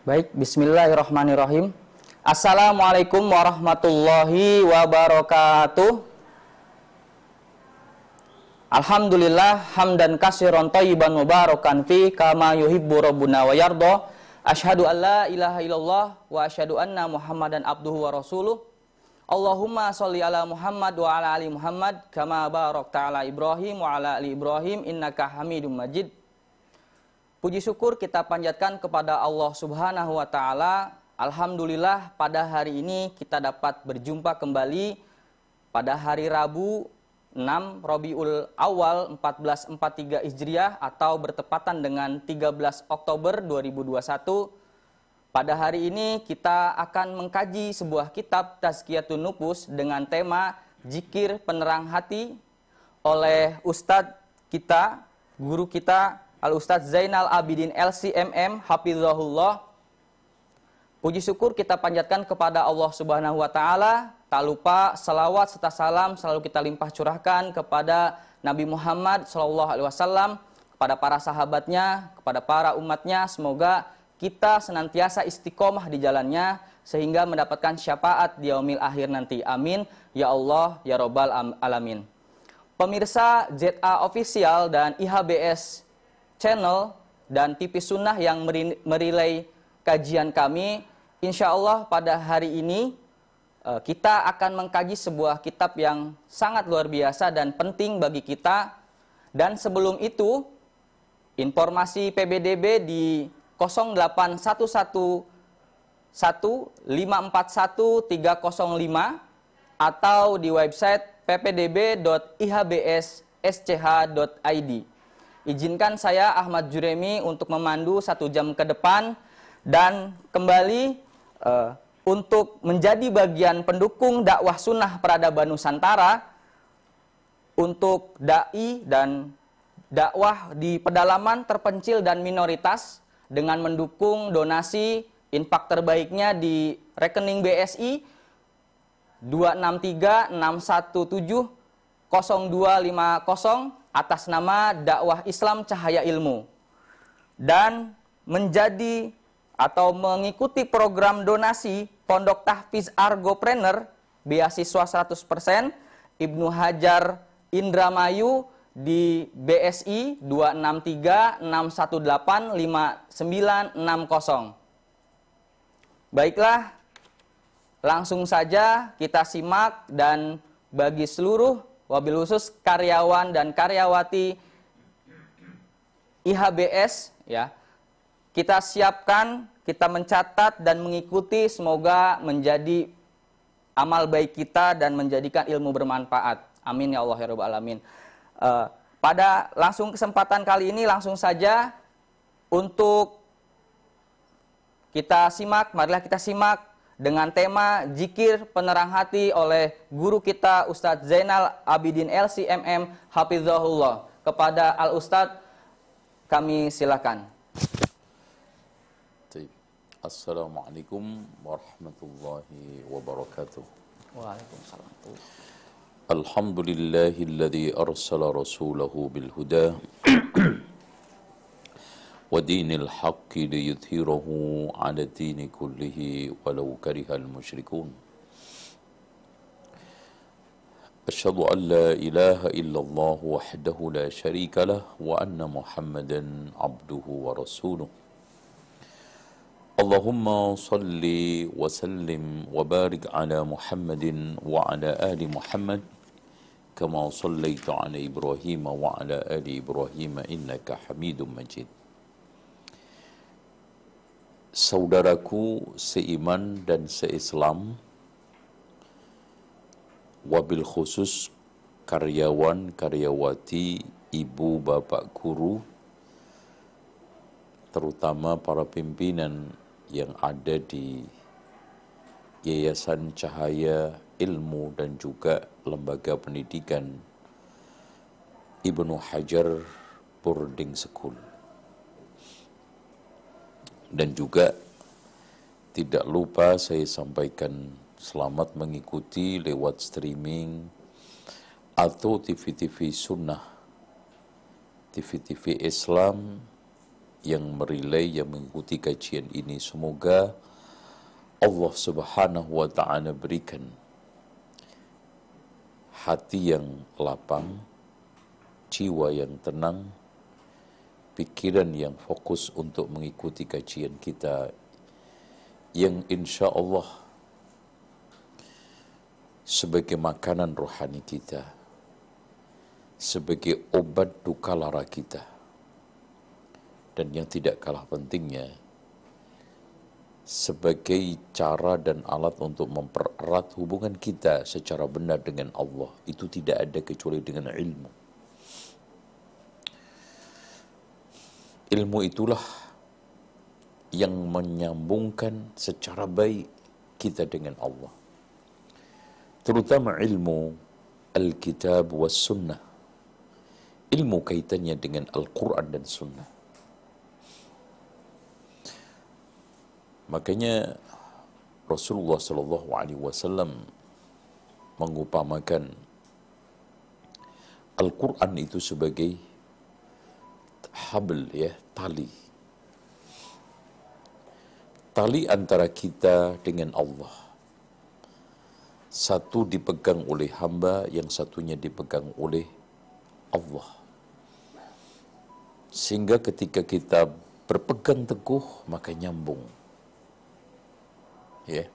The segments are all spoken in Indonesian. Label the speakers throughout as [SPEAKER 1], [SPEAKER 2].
[SPEAKER 1] Baik, bismillahirrahmanirrahim. Assalamualaikum warahmatullahi wabarakatuh. Alhamdulillah hamdan kasiron tayyiban mubarakan fi kama yuhibbu rabbuna wa yardo. Ashadu an la ilaha illallah wa ashadu anna muhammadan abduhu wa rasuluh. Allahumma salli ala Muhammad wa ala ali Muhammad kama barak ta'ala Ibrahim wa ala ali Ibrahim innaka hamidum majid. Puji syukur kita panjatkan kepada Allah Subhanahu wa taala. Alhamdulillah pada hari ini kita dapat berjumpa kembali pada hari Rabu 6 Robiul Awal 1443 Hijriah atau bertepatan dengan 13 Oktober 2021. Pada hari ini kita akan mengkaji sebuah kitab Tazkiyatun Nufus dengan tema Jikir Penerang Hati oleh Ustadz kita, guru kita Al Ustadz Zainal Abidin LCMM Hafizahullah. Puji syukur kita panjatkan kepada Allah Subhanahu wa taala Tak lupa salawat serta salam selalu kita limpah curahkan kepada Nabi Muhammad SAW, kepada para sahabatnya, kepada para umatnya. Semoga kita senantiasa istiqomah di jalannya sehingga mendapatkan syafaat di yaumil akhir nanti. Amin. Ya Allah, ya Robbal Alamin. Pemirsa ZA Official dan IHBS Channel dan TV Sunnah yang merilai kajian kami, insya Allah pada hari ini Eh, kita akan mengkaji sebuah kitab yang sangat luar biasa dan penting bagi kita. Dan sebelum itu, informasi PBDB di 0811 atau di website ppdb.ihbssch.id. Izinkan saya Ahmad Juremi untuk memandu satu jam ke depan dan kembali uh, untuk menjadi bagian pendukung dakwah sunnah peradaban Nusantara untuk dai dan dakwah di pedalaman terpencil dan minoritas dengan mendukung donasi infak terbaiknya di rekening BSI 2636170 atas nama dakwah Islam Cahaya Ilmu dan menjadi atau mengikuti program donasi Pondok Tahfiz Argopreneur beasiswa 100% Ibnu Hajar Indramayu di BSI 263618590. Baiklah, langsung saja kita simak dan bagi seluruh wabil khusus karyawan dan karyawati IHBS ya. Kita siapkan kita mencatat dan mengikuti semoga menjadi amal baik kita dan menjadikan ilmu bermanfaat. Amin ya Allah ya Rabbal Alamin. Uh, pada langsung kesempatan kali ini langsung saja untuk kita simak, marilah kita simak dengan tema Jikir Penerang Hati oleh guru kita Ustadz Zainal Abidin LCMM Hafizahullah. Kepada Al Ustadz kami silakan.
[SPEAKER 2] Assalamualaikum
[SPEAKER 1] warahmatullahi wabarakatuh.
[SPEAKER 2] Waalaikumsalam. Alhamdulillahilladzi arsala rasulahu bil huda ودين الحق ليظهره على الدين كله ولو كره المشركون. أشهد أن لا إله إلا الله وحده لا شريك له وأن محمدا عبده ورسوله. اللهم صل وسلم وبارك على محمد وعلى آل محمد كما صليت على إبراهيم وعلى آل إبراهيم إنك حميد مجيد. Saudaraku seiman dan seislam Wabil khusus karyawan, karyawati, ibu, bapak, guru Terutama para pimpinan yang ada di Yayasan Cahaya Ilmu dan juga Lembaga Pendidikan Ibnu Hajar Boarding School. Dan juga tidak lupa saya sampaikan selamat mengikuti lewat streaming atau TV-TV sunnah, TV-TV Islam yang merilai, yang mengikuti kajian ini. Semoga Allah Subhanahu wa taala berikan hati yang lapang, jiwa yang tenang, pikiran yang fokus untuk mengikuti kajian kita yang insya Allah sebagai makanan rohani kita, sebagai obat duka lara kita, dan yang tidak kalah pentingnya, sebagai cara dan alat untuk mempererat hubungan kita secara benar dengan Allah, itu tidak ada kecuali dengan ilmu. Ilmu itulah yang menyambungkan secara baik kita dengan Allah terutama ilmu Alkitab was Sunnah. Ilmu kaitannya dengan Al-Quran dan Sunnah. Makanya Rasulullah Sallallahu Alaihi Wasallam mengupamakan Al-Quran itu sebagai habl ya tali tali antara kita dengan Allah satu dipegang oleh hamba, yang satunya dipegang oleh Allah. Sehingga ketika kita berpegang teguh, maka nyambung. Ya.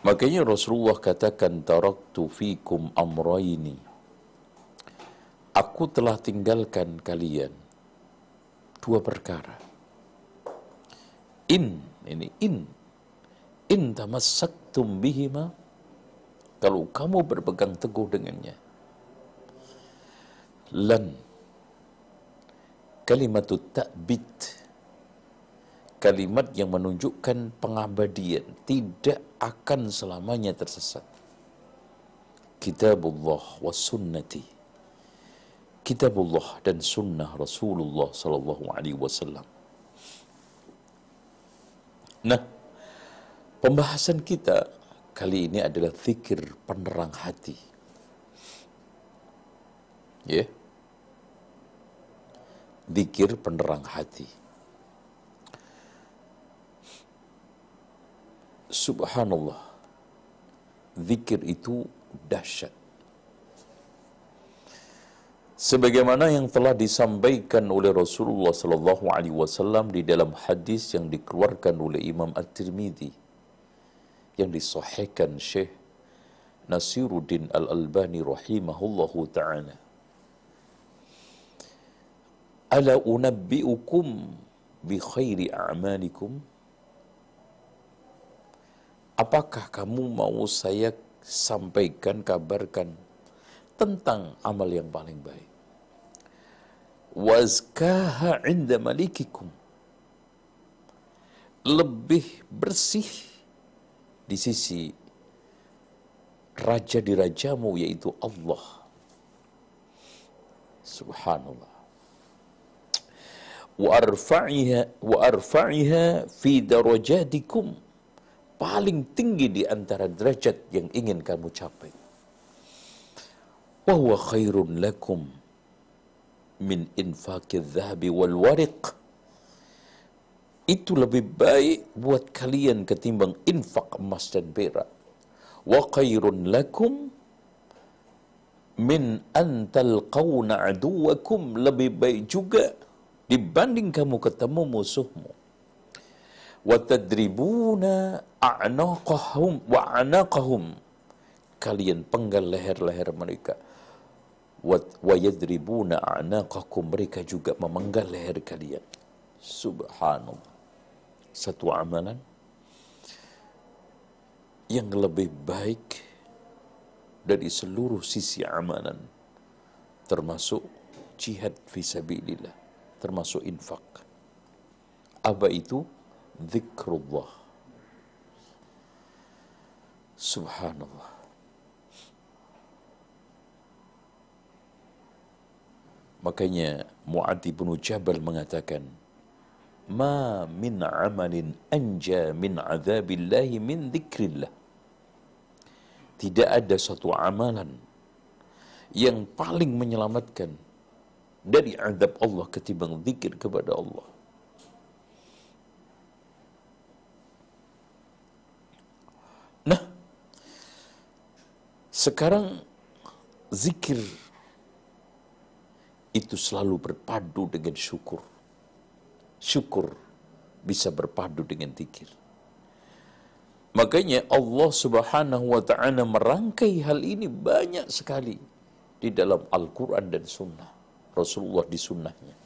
[SPEAKER 2] Makanya Rasulullah katakan, Taraktu fikum amraini. Aku telah tinggalkan kalian dua perkara. In, ini in. In tamassaktum bihima kalau kamu berpegang teguh dengannya. Lan kalimat ta'bid kalimat yang menunjukkan pengabadian tidak akan selamanya tersesat. Kitabullah wa sunnati. Kitabullah dan sunnah Rasulullah sallallahu alaihi wasallam. Nah, pembahasan kita kali ini adalah zikir penerang hati. Ya. Yeah. Zikir penerang hati. Subhanallah. Zikir itu dahsyat. Sebagaimana yang telah disampaikan oleh Rasulullah sallallahu alaihi wasallam di dalam hadis yang dikeluarkan oleh Imam At-Tirmidzi yang disahihkan Syekh Nasiruddin Al-Albani rahimahullahu ta'ala. Ala unabbi'ukum bi khairi a'malikum? Apakah kamu mau saya sampaikan, kabarkan tentang amal yang paling baik? Wazkaha inda malikikum. Lebih bersih di sisi raja di rajamu yaitu Allah. Subhanallah. Wa arfa'iha wa arfa'iha fi darajatikum paling tinggi di antara derajat yang ingin kamu capai. Wa huwa khairun lakum min infaqi dhahabi wal wariq itu lebih baik buat kalian ketimbang infak emas dan perak. Wa khairun lakum min an talqawna aduwakum lebih baik juga dibanding kamu ketemu musuhmu. Wa tadribuna a'naqahum wa a'naqahum kalian penggal leher-leher mereka. Wa yadribuna a'naqakum. Mereka juga memenggal leher kalian. Subhanallah. Satu amalan yang lebih baik dari seluruh sisi amalan termasuk jihad fisabilillah termasuk infak. Apa itu? Zikrullah. Subhanallah makanya Mu'adh bin Jabal mengatakan ma min amalin anja min azabillahi min dzikrillah. Tidak ada satu amalan yang paling menyelamatkan dari adab Allah ketimbang zikir kepada Allah. Nah, sekarang zikir itu selalu berpadu dengan syukur. Syukur bisa berpadu dengan zikir. Makanya Allah Subhanahu wa taala merangkai hal ini banyak sekali di dalam Al-Qur'an dan Sunnah. Rasulullah di sunnahnya.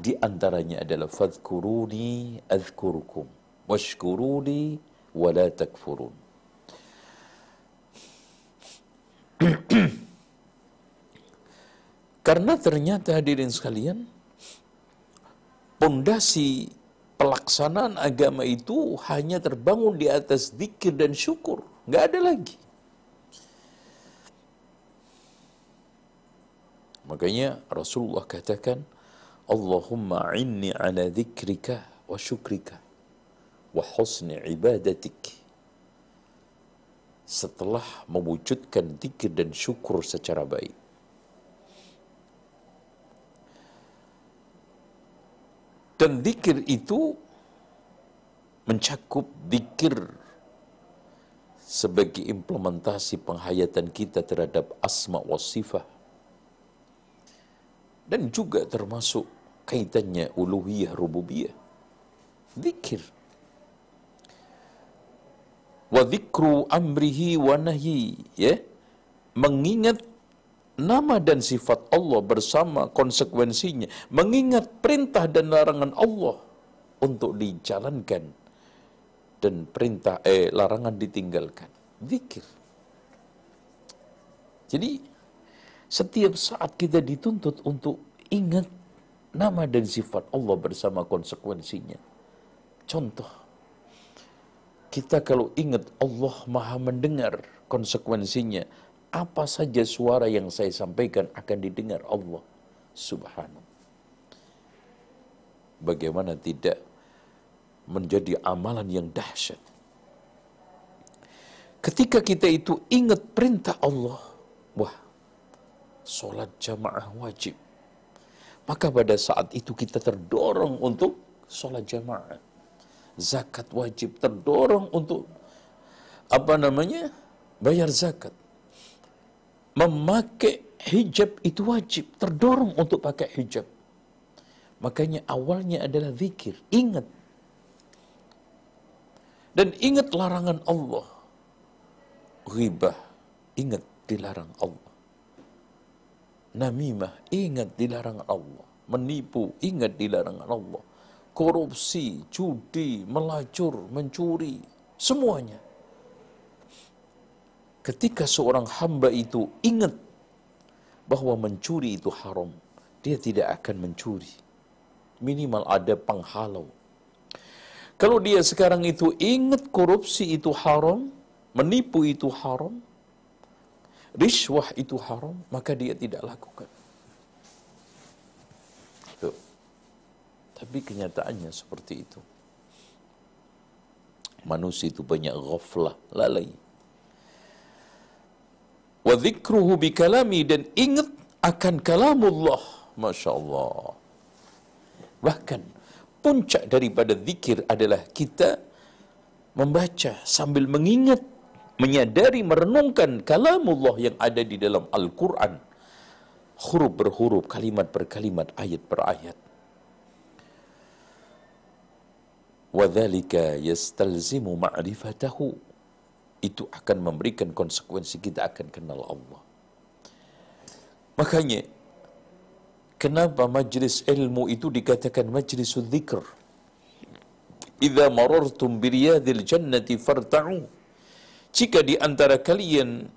[SPEAKER 2] Di antaranya adalah fadhkuruni azkurukum washkuruni wa la takfurun. Karena ternyata hadirin sekalian, pondasi pelaksanaan agama itu hanya terbangun di atas zikir dan syukur. Nggak ada lagi. Makanya Rasulullah katakan, Allahumma inni ala zikrika wa syukrika wa husni ibadatik. Setelah mewujudkan zikir dan syukur secara baik. Dan zikir itu mencakup zikir sebagai implementasi penghayatan kita terhadap asma wa sifat dan juga termasuk kaitannya uluhiyah rububiyah. Zikir wa dzikru amrihi wa nahyi ya. Mengingat nama dan sifat Allah bersama konsekuensinya, mengingat perintah dan larangan Allah untuk dijalankan dan perintah eh larangan ditinggalkan. Zikir. Jadi setiap saat kita dituntut untuk ingat nama dan sifat Allah bersama konsekuensinya. Contoh, kita kalau ingat Allah maha mendengar konsekuensinya, apa saja suara yang saya sampaikan akan didengar Allah subhanahu. Bagaimana tidak menjadi amalan yang dahsyat. Ketika kita itu ingat perintah Allah, wah, solat jamaah wajib. Maka pada saat itu kita terdorong untuk solat jamaah. Zakat wajib terdorong untuk apa namanya? Bayar zakat memakai hijab itu wajib, terdorong untuk pakai hijab. Makanya awalnya adalah zikir, ingat. Dan ingat larangan Allah. Ghibah, ingat dilarang Allah. Namimah, ingat dilarang Allah. Menipu, ingat dilarang Allah. Korupsi, judi, melacur, mencuri, semuanya ketika seorang hamba itu ingat bahwa mencuri itu haram, dia tidak akan mencuri. Minimal ada penghalau. Kalau dia sekarang itu ingat korupsi itu haram, menipu itu haram, riswah itu haram, maka dia tidak lakukan. Tuh. Tapi kenyataannya seperti itu. Manusia itu banyak ghaflah, lalai wa dzikruhu bi kalami dan ingat akan kalamullah. Masya Allah bahkan puncak daripada zikir adalah kita membaca sambil mengingat menyadari merenungkan kalamullah yang ada di dalam Al-Qur'an. Huruf berhuruf, kalimat berkalimat, ayat per ayat. Wa dzalika yastalzimu ma'rifatahu itu akan memberikan konsekuensi kita akan kenal Allah. Makanya, kenapa majlis ilmu itu dikatakan majlis dzikr? Idza marartum biriyadil jannati farta'u. Jika di antara kalian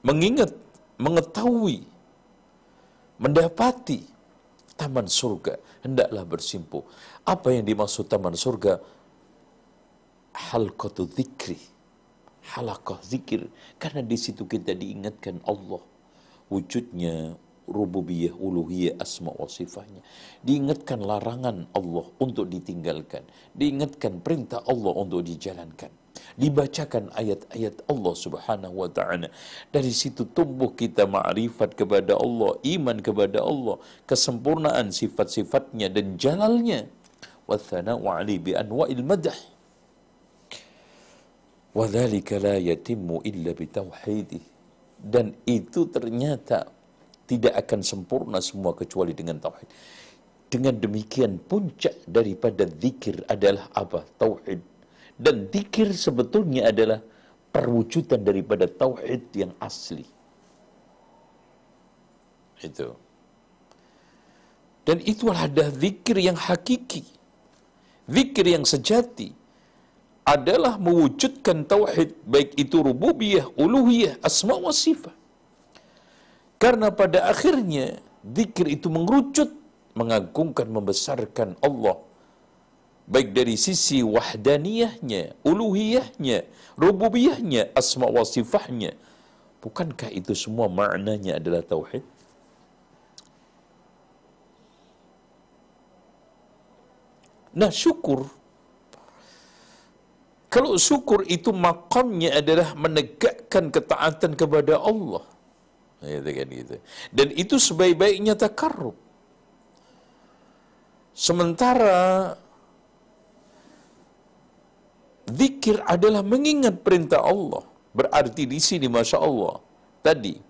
[SPEAKER 2] mengingat, mengetahui, mendapati taman surga, hendaklah bersimpuh. Apa yang dimaksud taman surga? Halqatu dzikri halaqah zikir karena di situ kita diingatkan Allah wujudnya rububiyah uluhiyah asma wa sifatnya diingatkan larangan Allah untuk ditinggalkan diingatkan perintah Allah untuk dijalankan dibacakan ayat-ayat Allah Subhanahu wa taala. Dari situ tumbuh kita ma'rifat kepada Allah, iman kepada Allah, kesempurnaan sifat-sifatnya dan jalalnya. Wa thana'u bi anwa'il madah. Dzalika la yatimmu illa bitauhidih. Dan itu ternyata tidak akan sempurna semua kecuali dengan tauhid. Dengan demikian puncak daripada zikir adalah apa? Tauhid dan dikir sebetulnya adalah perwujudan daripada tauhid yang asli. Itu. Dan itu adalah zikir yang hakiki. Zikir yang sejati adalah mewujudkan tauhid baik itu rububiyah, uluhiyah, asma wa sifat. Karena pada akhirnya zikir itu mengerucut mengagungkan membesarkan Allah baik dari sisi wahdaniyahnya, uluhiyahnya, rububiyahnya, asma wa sifahnya. Bukankah itu semua maknanya adalah tauhid? Nah, syukur kalau syukur itu makamnya adalah menegakkan ketaatan kepada Allah. Gitu kan gitu. Dan itu sebaik-baiknya takarrub. Sementara Zikir adalah mengingat perintah Allah. Berarti di sini Masya Allah. Tadi.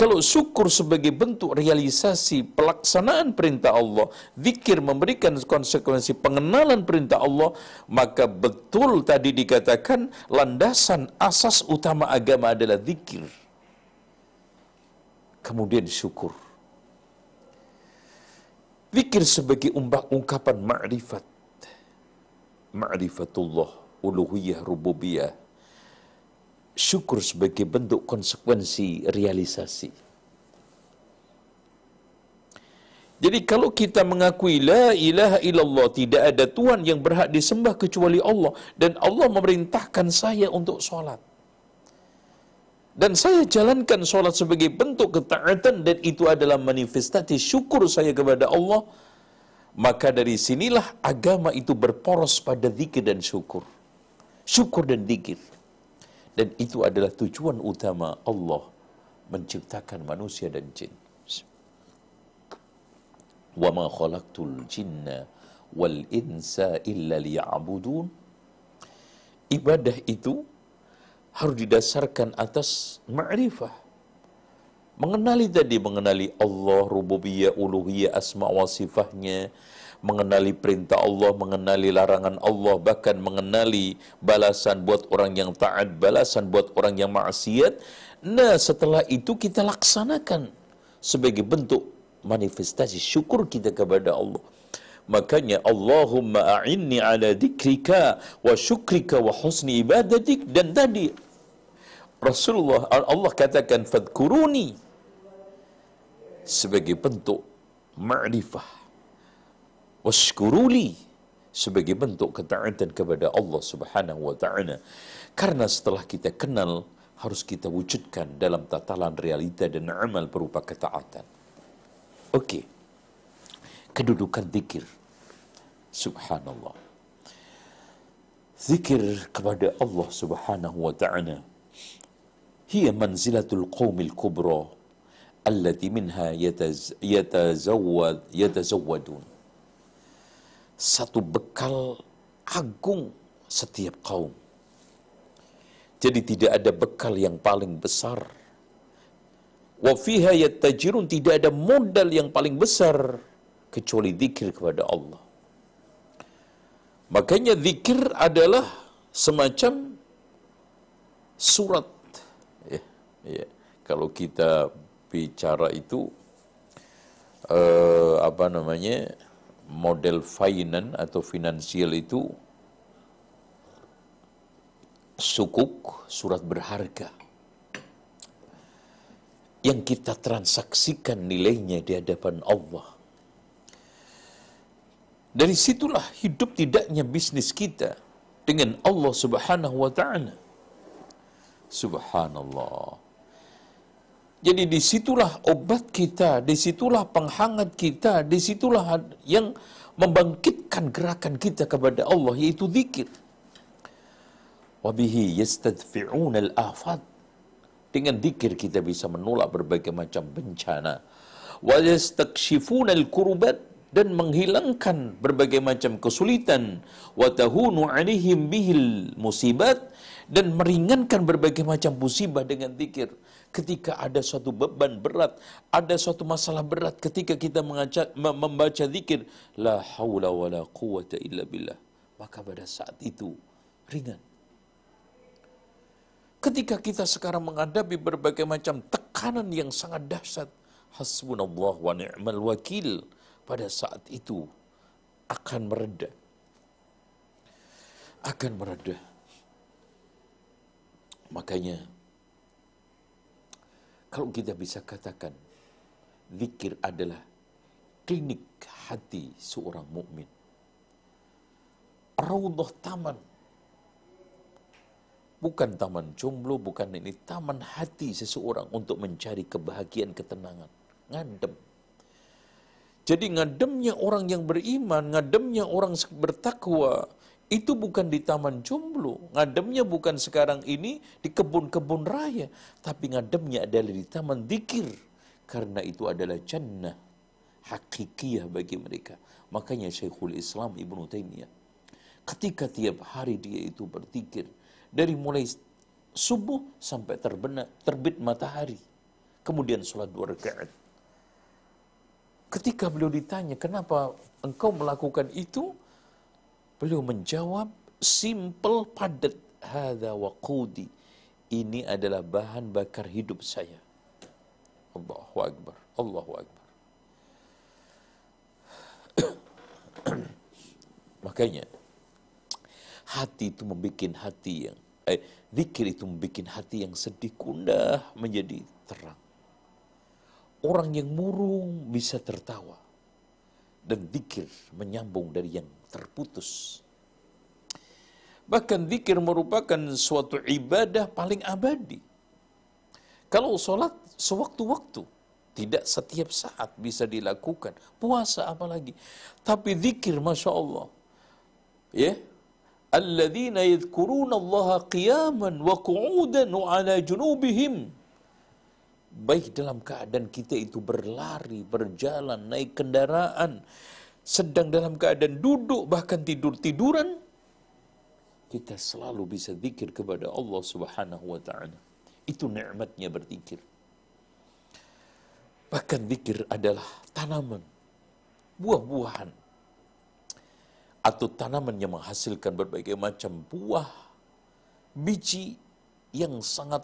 [SPEAKER 2] Kalau syukur sebagai bentuk realisasi pelaksanaan perintah Allah, zikir memberikan konsekuensi pengenalan perintah Allah, maka betul tadi dikatakan landasan asas utama agama adalah zikir. Kemudian syukur. Zikir sebagai ungkapan ma'rifat ma'rifatullah, uluhiyah, rububiyah. Syukur sebagai bentuk konsekuensi realisasi. Jadi kalau kita mengakui la ilaha illallah tidak ada Tuhan yang berhak disembah kecuali Allah dan Allah memerintahkan saya untuk sholat. Dan saya jalankan sholat sebagai bentuk ketaatan dan itu adalah manifestasi syukur saya kepada Allah maka dari sinilah agama itu berporos pada zikir dan syukur. Syukur dan zikir. Dan itu adalah tujuan utama Allah menciptakan manusia dan jin. Wa ma khalaqtul jinna wal insa illa liya'budun. Ibadah itu harus didasarkan atas ma'rifah Mengenali tadi, mengenali Allah, rububiyah, uluhiyah, asma wa sifahnya, mengenali perintah Allah, mengenali larangan Allah, bahkan mengenali balasan buat orang yang taat, balasan buat orang yang maksiat. Nah, setelah itu kita laksanakan sebagai bentuk manifestasi syukur kita kepada Allah. Makanya Allahumma a'inni ala dikrika wa syukrika wa husni ibadatik dan tadi Rasulullah Allah katakan fadkuruni sebagai bentuk ma'rifah. Washkuruli sebagai bentuk ketaatan kepada Allah Subhanahu wa taala. Karena setelah kita kenal harus kita wujudkan dalam tatalan realita dan amal berupa ketaatan. Oke. Kedudukan zikir. Subhanallah. Zikir kepada Allah Subhanahu wa taala. Hiya manzilatul qaumil kubra allati minha yataz, yatazawwad yatazawwadun satu bekal agung setiap kaum. Jadi tidak ada bekal yang paling besar. Wa fiha yattajirun tidak ada modal yang paling besar kecuali zikir kepada Allah. Makanya zikir adalah semacam surat. Ya, ya. kalau kita bicara itu uh, apa namanya model finance atau finansial itu sukuk surat berharga yang kita transaksikan nilainya di hadapan Allah. Dari situlah hidup tidaknya bisnis kita dengan Allah Subhanahu wa taala. Subhanallah. Jadi di situlah obat kita, di situlah penghangat kita, di situlah yang membangkitkan gerakan kita kepada Allah, yaitu zikir. Wabihi yastadfi'un al-afat. Dengan dikir kita bisa menolak berbagai macam bencana. Wa yastakshifun al-kurubat dan menghilangkan berbagai macam kesulitan wa tahunu alaihim bihil musibat dan meringankan berbagai macam musibah dengan zikir ketika ada suatu beban berat ada suatu masalah berat ketika kita mengaca, membaca zikir la haula wala quwata illa billah maka pada saat itu ringan ketika kita sekarang menghadapi berbagai macam tekanan yang sangat dahsyat hasbunallah wa ni'mal wakil pada saat itu akan mereda. Akan mereda. Makanya kalau kita bisa katakan zikir adalah klinik hati seorang mukmin. Raudhah taman. Bukan taman jomblo, bukan ini taman hati seseorang untuk mencari kebahagiaan, ketenangan. Ngadem jadi ngademnya orang yang beriman, ngademnya orang bertakwa, itu bukan di taman jomblo. Ngademnya bukan sekarang ini di kebun-kebun raya. Tapi ngademnya adalah di taman dikir. Karena itu adalah jannah hakikiyah bagi mereka. Makanya Syekhul Islam Ibnu Taimiyah ketika tiap hari dia itu berzikir dari mulai subuh sampai terbenam, terbit matahari. Kemudian sholat dua rakaat Ketika beliau ditanya, kenapa engkau melakukan itu? Beliau menjawab, simple padat. Hada waqudi. Ini adalah bahan bakar hidup saya. Allahu Akbar. Allahu Akbar. Makanya, hati itu membuat hati yang, eh, zikir itu membuat hati yang sedih kundah menjadi terang. Orang yang murung bisa tertawa. Dan dikir menyambung dari yang terputus. Bahkan dikir merupakan suatu ibadah paling abadi. Kalau sholat sewaktu-waktu, tidak setiap saat bisa dilakukan. Puasa apalagi. Tapi zikir Masya Allah. Ya. Alladzina yadhkuruna Allah qiyaman wa qu'udan ala junubihim baik dalam keadaan kita itu berlari, berjalan, naik kendaraan, sedang dalam keadaan duduk, bahkan tidur-tiduran, kita selalu bisa zikir kepada Allah Subhanahu wa taala. Itu nikmatnya berzikir. Bahkan zikir adalah tanaman, buah-buahan atau tanaman yang menghasilkan berbagai macam buah, biji yang sangat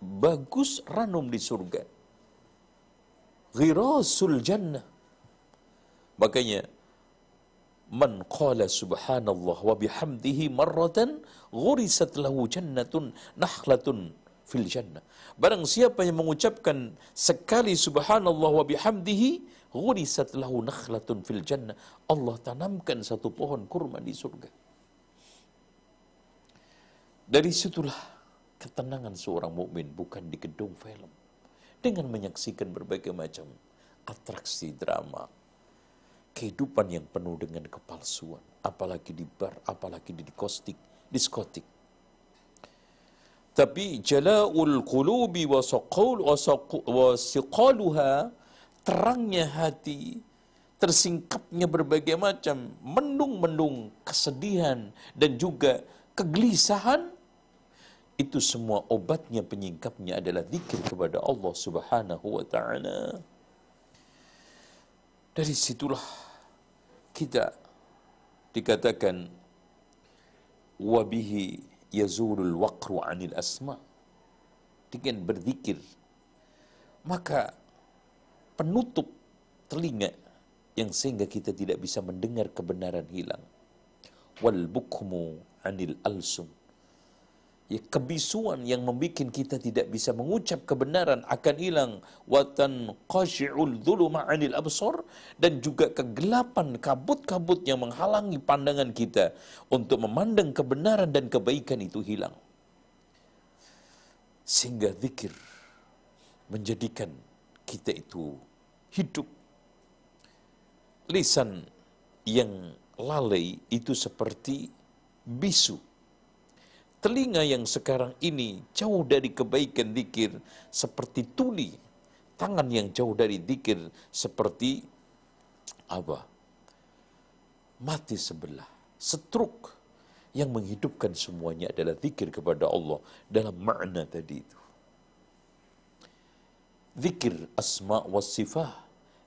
[SPEAKER 2] bagus ranum di surga. Ghirasul jannah. Makanya man qala subhanallah wa bihamdihi marratan ghurisat lahu jannatun nakhlatun fil jannah. Barang siapa yang mengucapkan sekali subhanallah wa bihamdihi ghurisat lahu nakhlatun fil jannah. Allah tanamkan satu pohon kurma di surga. Dari situlah ketenangan seorang mukmin bukan di gedung film. Dengan menyaksikan berbagai macam atraksi drama kehidupan yang penuh dengan kepalsuan apalagi di bar apalagi di diskotik diskotik. Tapi jalaul qulubi wa siqaluha terangnya hati tersingkapnya berbagai macam mendung-mendung kesedihan dan juga kegelisahan itu semua obatnya penyingkapnya adalah zikir kepada Allah Subhanahu wa taala. Dari situlah kita dikatakan wabihi yazulul waqru anil asma. Dengan berzikir. Maka penutup telinga yang sehingga kita tidak bisa mendengar kebenaran hilang. Wal bukmu anil alsum ya, kebisuan yang membuat kita tidak bisa mengucap kebenaran akan hilang. Watan qashi'ul dhuluma 'anil absar dan juga kegelapan kabut-kabut yang menghalangi pandangan kita untuk memandang kebenaran dan kebaikan itu hilang. Sehingga zikir menjadikan kita itu hidup. Lisan yang lalai itu seperti bisu Telinga yang sekarang ini jauh dari kebaikan zikir seperti tuli. Tangan yang jauh dari zikir seperti apa? Mati sebelah, setruk yang menghidupkan semuanya adalah zikir kepada Allah dalam makna tadi itu. Zikir asma wa sifah,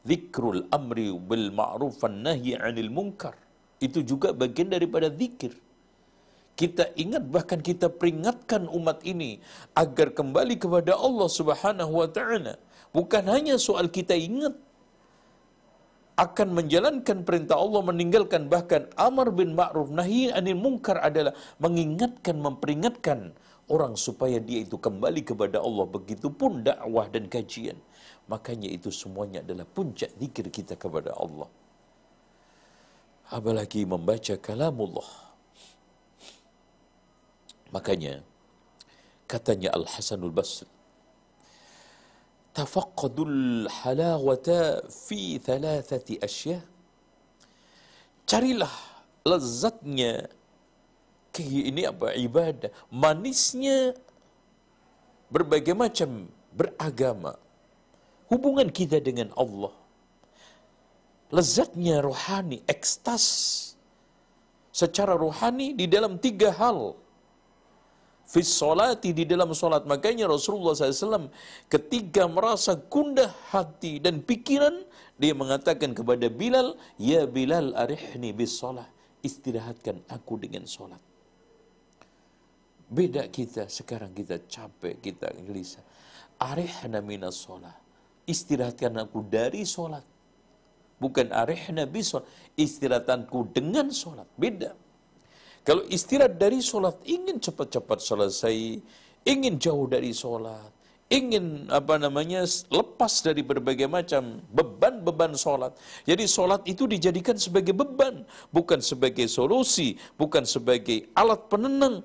[SPEAKER 2] zikrul amri bil ma'ruf nahi 'anil munkar. Itu juga bagian daripada zikir kita ingat bahkan kita peringatkan umat ini agar kembali kepada Allah Subhanahu wa taala. Bukan hanya soal kita ingat akan menjalankan perintah Allah meninggalkan bahkan amar bin ma'ruf nahi anil munkar adalah mengingatkan memperingatkan orang supaya dia itu kembali kepada Allah. Begitupun dakwah dan kajian. Makanya itu semuanya adalah puncak zikir kita kepada Allah. Apalagi membaca kalamullah Makanya katanya Al Hasanul Basri tafaqqadul halawata fi thalathati asya. Carilah lezatnya ini apa? Ibadah. Manisnya berbagai macam beragama. Hubungan kita dengan Allah. Lezatnya rohani ekstas secara rohani di dalam tiga hal fis solati di dalam solat. Makanya Rasulullah SAW ketika merasa gundah hati dan pikiran, dia mengatakan kepada Bilal, Ya Bilal arihni bis solat. Istirahatkan aku dengan solat. Beda kita, sekarang kita capek, kita gelisah. Arihna minas solat. Istirahatkan aku dari solat. Bukan arihna bis solat. Istirahatanku dengan solat. Beda. Kalau istirahat dari sholat, ingin cepat-cepat selesai, ingin jauh dari sholat, ingin apa namanya lepas dari berbagai macam beban-beban sholat. Jadi sholat itu dijadikan sebagai beban, bukan sebagai solusi, bukan sebagai alat penenang,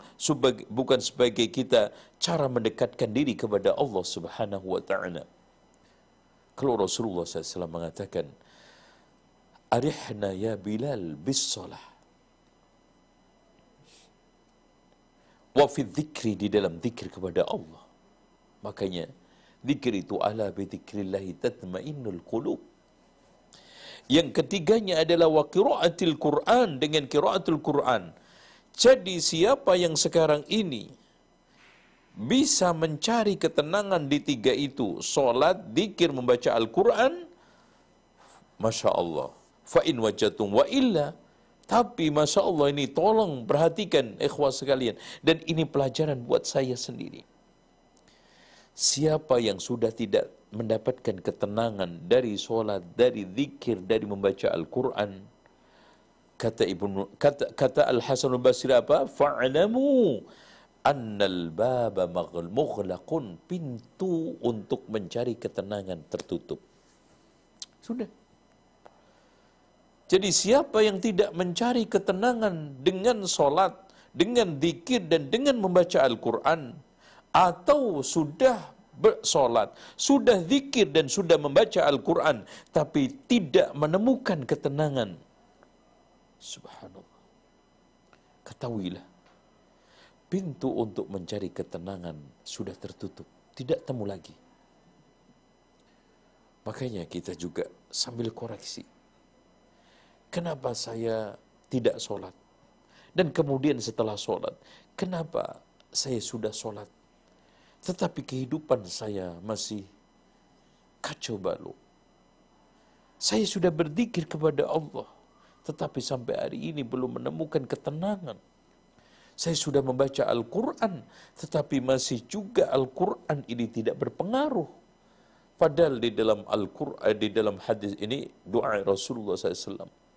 [SPEAKER 2] bukan sebagai kita cara mendekatkan diri kepada Allah Subhanahu wa taala. Kalau Rasulullah SAW mengatakan, Arihna ya Bilal bis salah. Wa fi di dalam zikir kepada Allah. Makanya zikir itu ala bi dzikrillah tatmainnul qulub. Yang ketiganya adalah wa qiraatil Quran dengan qiraatul Quran. Jadi siapa yang sekarang ini bisa mencari ketenangan di tiga itu, solat, dikir, membaca Al-Quran, Masya Allah. Fa in wajatum wa illa, tapi Masya Allah ini tolong perhatikan ikhwah sekalian. Dan ini pelajaran buat saya sendiri. Siapa yang sudah tidak mendapatkan ketenangan dari sholat, dari zikir, dari membaca Al-Quran. Kata kata, kata Al-Hasan al-Basri apa? Fa'alamu annal baba mughlaqun pintu untuk mencari ketenangan tertutup. Sudah. Jadi siapa yang tidak mencari ketenangan dengan solat, dengan dikir dan dengan membaca Al-Quran, atau sudah bersolat, sudah zikir dan sudah membaca Al-Quran, tapi tidak menemukan ketenangan. Subhanallah. Ketahuilah, pintu untuk mencari ketenangan sudah tertutup, tidak temu lagi. Makanya kita juga sambil koreksi kenapa saya tidak sholat? Dan kemudian setelah sholat, kenapa saya sudah sholat? Tetapi kehidupan saya masih kacau balau. Saya sudah berzikir kepada Allah, tetapi sampai hari ini belum menemukan ketenangan. Saya sudah membaca Al-Quran, tetapi masih juga Al-Quran ini tidak berpengaruh. Padahal di dalam Al-Quran, di dalam hadis ini, doa Rasulullah SAW.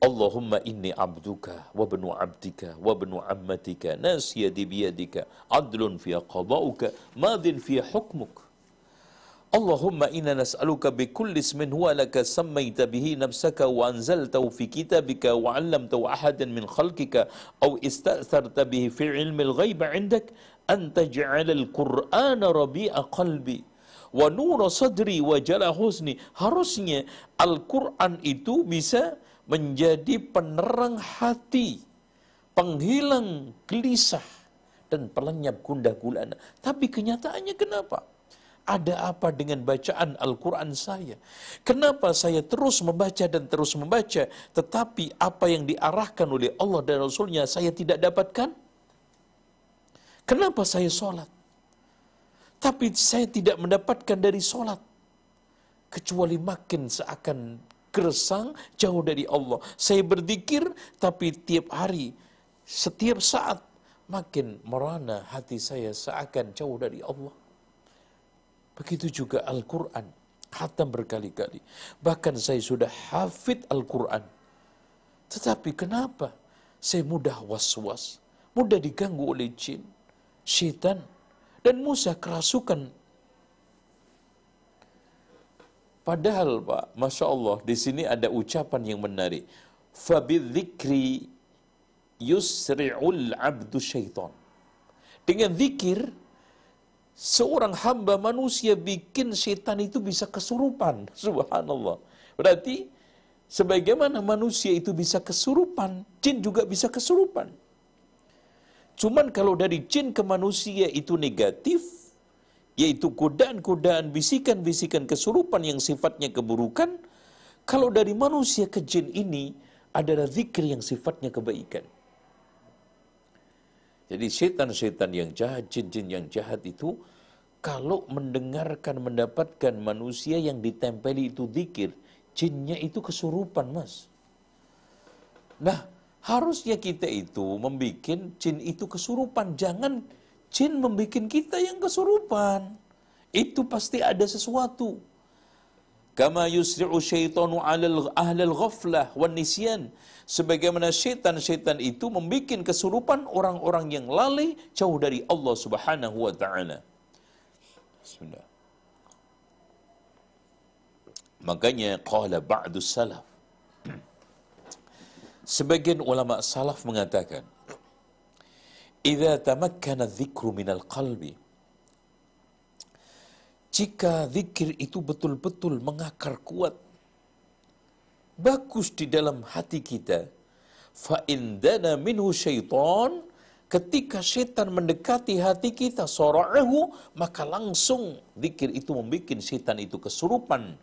[SPEAKER 2] Inni abduka wa bnu abdika wa bnu ammatika nasiyadi biyadika adlun fi qada'uka madin fi hukmuk اللهم إنا نسألك بكل اسم هو لك سميت به نفسك وأنزلته في كتابك وعلمته أحدا من خلقك أو استأثرت به في علم الغيب عندك أن تجعل القرآن ربيع قلبي ونور صدري وجل حسني harusnya Al-Quran itu bisa menjadi penerang hati, penghilang gelisah, dan pelenyap gundah gulana. Tapi kenyataannya kenapa? Ada apa dengan bacaan Al-Quran saya? Kenapa saya terus membaca dan terus membaca, tetapi apa yang diarahkan oleh Allah dan Rasulnya saya tidak dapatkan? Kenapa saya sholat? Tapi saya tidak mendapatkan dari sholat. Kecuali makin seakan gersang jauh dari Allah. Saya berzikir tapi tiap hari, setiap saat makin merana hati saya seakan jauh dari Allah. Begitu juga Al-Quran. Khatam berkali-kali. Bahkan saya sudah hafid Al-Quran. Tetapi kenapa saya mudah was-was, mudah diganggu oleh jin, syaitan, dan mudah kerasukan. Padahal Pak, Masya Allah, di sini ada ucapan yang menarik. Fabidzikri yusri'ul abdu syaitan. Dengan zikir, seorang hamba manusia bikin setan itu bisa kesurupan. Subhanallah. Berarti sebagaimana manusia itu bisa kesurupan, jin juga bisa kesurupan. Cuman kalau dari jin ke manusia itu negatif, yaitu godaan-godaan, bisikan-bisikan kesurupan yang sifatnya keburukan, kalau dari manusia ke jin ini adalah zikir yang sifatnya kebaikan. Jadi setan-setan yang jahat, jin-jin yang jahat itu kalau mendengarkan mendapatkan manusia yang ditempeli itu zikir, jinnya itu kesurupan, Mas. Nah, harusnya kita itu membuat jin itu kesurupan, jangan jin membuat kita yang kesurupan. Itu pasti ada sesuatu. Kama yusri'u syaitanu 'alal ahlil ghaflah wan nisyan sebagaimana syaitan-syaitan itu membuat kesurupan orang-orang yang lalai jauh dari Allah Subhanahu wa taala. Bismillah. Makanya qala ba'du salaf. Sebagian ulama salaf mengatakan, "Idza tamakkana dzikru minal qalbi" Jika zikir itu betul-betul mengakar kuat bagus di dalam hati kita fa indana minhu syaitan ketika syaitan mendekati hati kita sora'ahu maka langsung zikir itu membuat syaitan itu kesurupan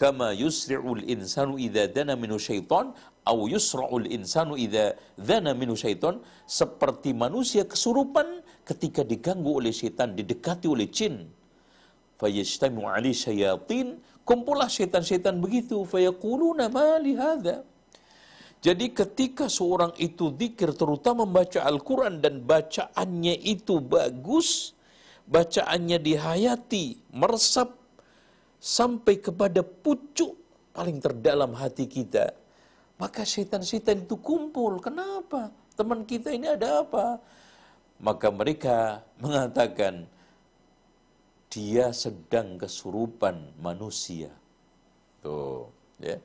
[SPEAKER 2] kama yusri'ul insanu idza dana minhu syaitan au yusra'ul insanu idza dana minhu syaitan. Seperti manusia kesurupan ketika diganggu oleh syaitan didekati oleh jin. Fayajtamu ali syayatin. Kumpullah syaitan-syaitan begitu. Fayaquluna ma li hadza jadi ketika seorang itu zikir terutama membaca Al-Quran dan bacaannya itu bagus, bacaannya dihayati, meresap sampai kepada pucuk paling terdalam hati kita. Maka syaitan-syaitan itu kumpul. Kenapa? Teman kita ini ada apa? Maka mereka mengatakan, dia sedang kesurupan manusia. Tuh, ya.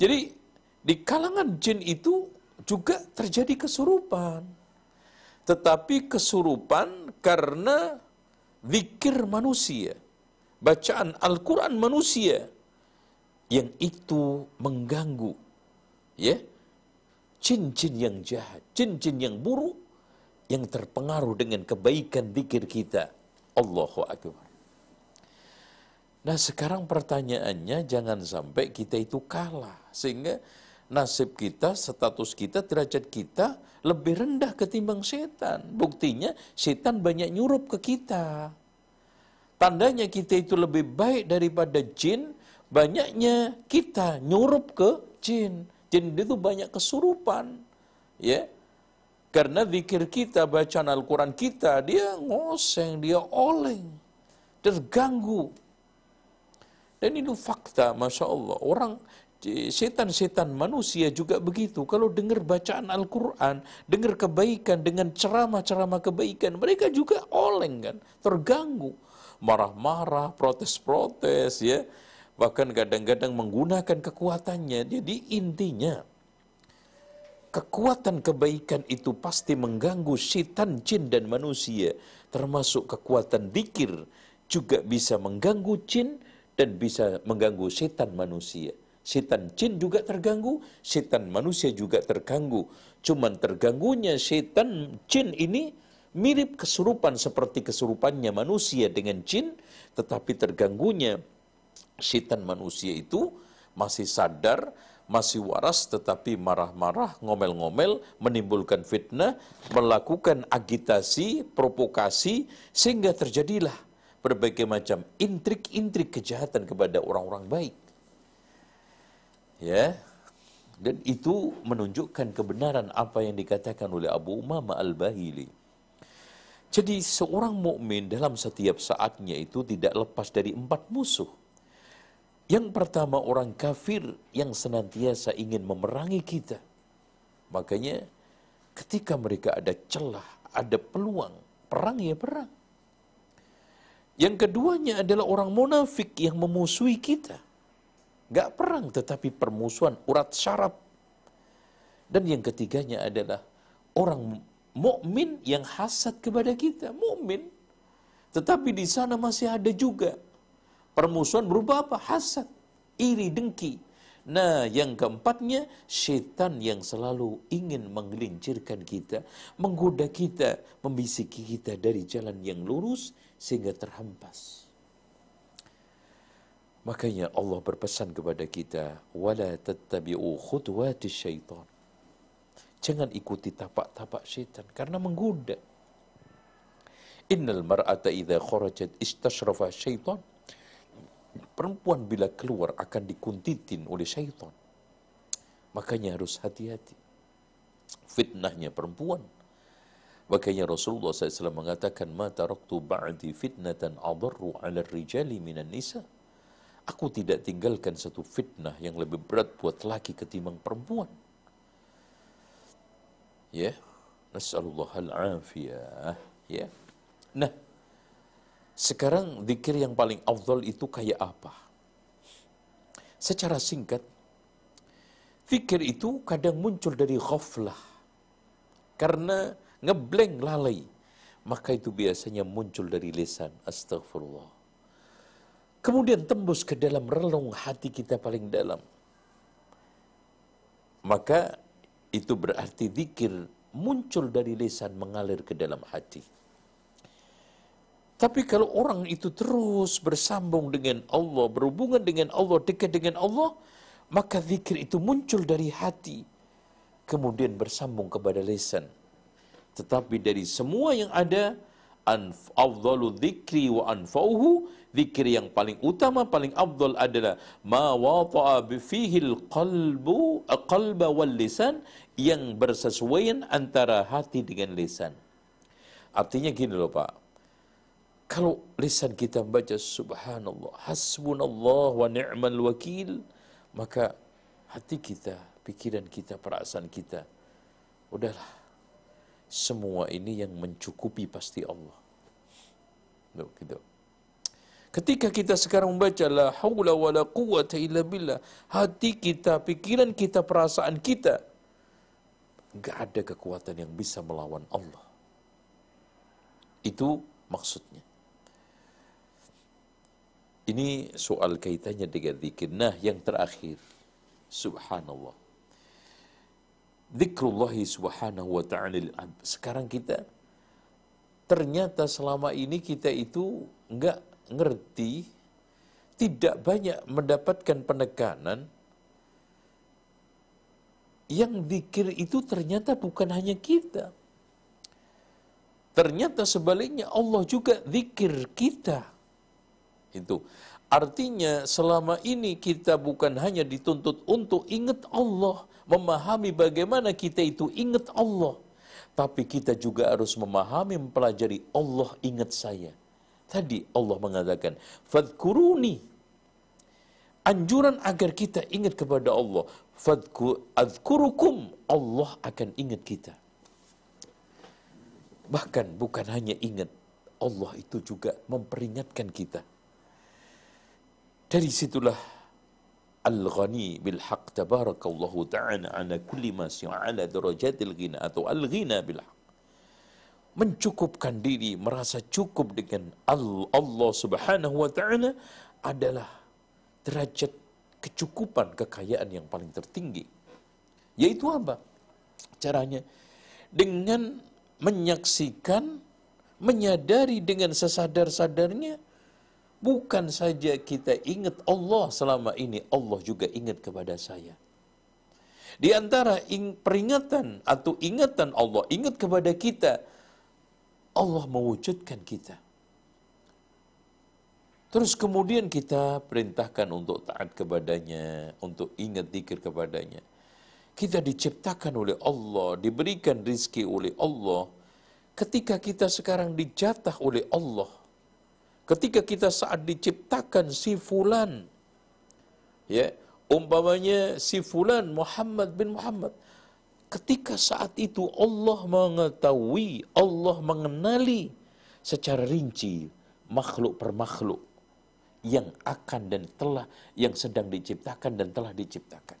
[SPEAKER 2] Jadi di kalangan jin itu juga terjadi kesurupan. Tetapi kesurupan karena zikir manusia. Bacaan Al-Quran manusia. Yang itu mengganggu. Ya. Jin-jin yang jahat. Jin-jin yang buruk. Yang terpengaruh dengan kebaikan zikir kita. Allahu Akbar. Nah sekarang pertanyaannya jangan sampai kita itu kalah. Sehingga nasib kita, status kita, derajat kita lebih rendah ketimbang setan. Buktinya setan banyak nyurup ke kita. Tandanya kita itu lebih baik daripada jin, banyaknya kita nyurup ke jin. Jin itu banyak kesurupan. Ya, karena zikir kita, bacaan Al-Quran kita, dia ngoseng, dia oleng, terganggu. Dan itu fakta, Masya Allah. Orang, setan-setan manusia juga begitu. Kalau dengar bacaan Al-Quran, dengar kebaikan dengan ceramah-ceramah kebaikan, mereka juga oleng kan, terganggu. Marah-marah, protes-protes ya. Bahkan kadang-kadang menggunakan kekuatannya. Jadi intinya, kekuatan kebaikan itu pasti mengganggu syaitan, jin, dan manusia. Termasuk kekuatan dikir juga bisa mengganggu jin dan bisa mengganggu syaitan manusia. Syaitan jin juga terganggu, syaitan manusia juga terganggu. Cuman terganggunya syaitan jin ini mirip kesurupan seperti kesurupannya manusia dengan jin, tetapi terganggunya setan manusia itu masih sadar, masih waras tetapi marah-marah, ngomel-ngomel, menimbulkan fitnah, melakukan agitasi, provokasi, sehingga terjadilah berbagai macam intrik-intrik kejahatan kepada orang-orang baik. Ya, dan itu menunjukkan kebenaran apa yang dikatakan oleh Abu Umama Al-Bahili. Jadi seorang mukmin dalam setiap saatnya itu tidak lepas dari empat musuh. Yang pertama orang kafir yang senantiasa ingin memerangi kita. Makanya ketika mereka ada celah, ada peluang, perang ya perang. Yang keduanya adalah orang munafik yang memusuhi kita Gak perang tetapi permusuhan urat syarab. Dan yang ketiganya adalah orang mukmin yang hasad kepada kita, mukmin. Tetapi di sana masih ada juga permusuhan berupa apa? Hasad, iri, dengki. Nah, yang keempatnya, setan yang selalu ingin menggelincirkan kita, menggoda kita, membisiki kita dari jalan yang lurus sehingga terhempas. Makanya Allah berpesan kepada kita, wala tattabi'u khutuwati syaitan. Jangan ikuti tapak-tapak syaitan karena menggoda. Innal mar'ata idza kharajat istashrafa syaitan. Perempuan bila keluar akan dikuntitin oleh syaitan. Makanya harus hati-hati. Fitnahnya perempuan. Makanya Rasulullah SAW mengatakan, Ma taraktu ba'di fitnatan adarru ala rijali minan nisa' Aku tidak tinggalkan satu fitnah yang lebih berat buat laki ketimbang perempuan. Ya, nasallallahu al-afiyah. Ya. Nah, sekarang zikir yang paling afdal itu kayak apa? Secara singkat, zikir itu kadang muncul dari ghaflah. Karena ngeblank lalai. Maka itu biasanya muncul dari lisan. Astagfirullah kemudian tembus ke dalam relung hati kita paling dalam. Maka itu berarti zikir muncul dari lisan mengalir ke dalam hati. Tapi kalau orang itu terus bersambung dengan Allah, berhubungan dengan Allah, dekat dengan Allah, maka zikir itu muncul dari hati, kemudian bersambung kepada lisan. Tetapi dari semua yang ada, afdalu dzikri wa anfa'uhu zikir yang paling utama paling afdal adalah ma wata'a fihil qalbu qalba wal lisan yang bersesuaian antara hati dengan lisan artinya gini loh Pak kalau lisan kita membaca subhanallah hasbunallah wa ni'mal wakil maka hati kita pikiran kita perasaan kita udahlah semua ini yang mencukupi pasti Allah. Tuh, gitu. Ketika kita sekarang membaca la haula wala quwata illa billah, hati kita, pikiran kita, perasaan kita enggak ada kekuatan yang bisa melawan Allah. Itu maksudnya. Ini soal kaitannya dengan zikir. Nah, yang terakhir, subhanallah zikrullah subhanahu wa ta'ala sekarang kita ternyata selama ini kita itu enggak ngerti tidak banyak mendapatkan penekanan yang zikir itu ternyata bukan hanya kita ternyata sebaliknya Allah juga zikir kita itu artinya selama ini kita bukan hanya dituntut untuk ingat Allah memahami bagaimana kita itu ingat Allah. Tapi kita juga harus memahami, mempelajari Allah ingat saya. Tadi Allah mengatakan, Fadkuruni. Anjuran agar kita ingat kepada Allah. Fadkurukum. Allah akan ingat kita. Bahkan bukan hanya ingat, Allah itu juga memperingatkan kita. Dari situlah Al-Ghani bil haq tabarakallahu ta'ala ala kulli ma si'ala darajatil ghina atau al-ghina bil haq. Mencukupkan diri, merasa cukup dengan Allah subhanahu wa ta'ala adalah derajat kecukupan, kekayaan yang paling tertinggi. Yaitu apa? Caranya dengan menyaksikan, menyadari dengan sesadar-sadarnya, bukan saja kita ingat Allah selama ini, Allah juga ingat kepada saya. Di antara peringatan atau ingatan Allah, ingat kepada kita, Allah mewujudkan kita. Terus kemudian kita perintahkan untuk taat kepadanya, untuk ingat dikir kepadanya. Kita diciptakan oleh Allah, diberikan rizki oleh Allah. Ketika kita sekarang dijatah oleh Allah, ketika kita saat diciptakan si fulan, ya, umpamanya si fulan Muhammad bin Muhammad, ketika saat itu Allah mengetahui, Allah mengenali secara rinci makhluk per makhluk yang akan dan telah yang sedang diciptakan dan telah diciptakan.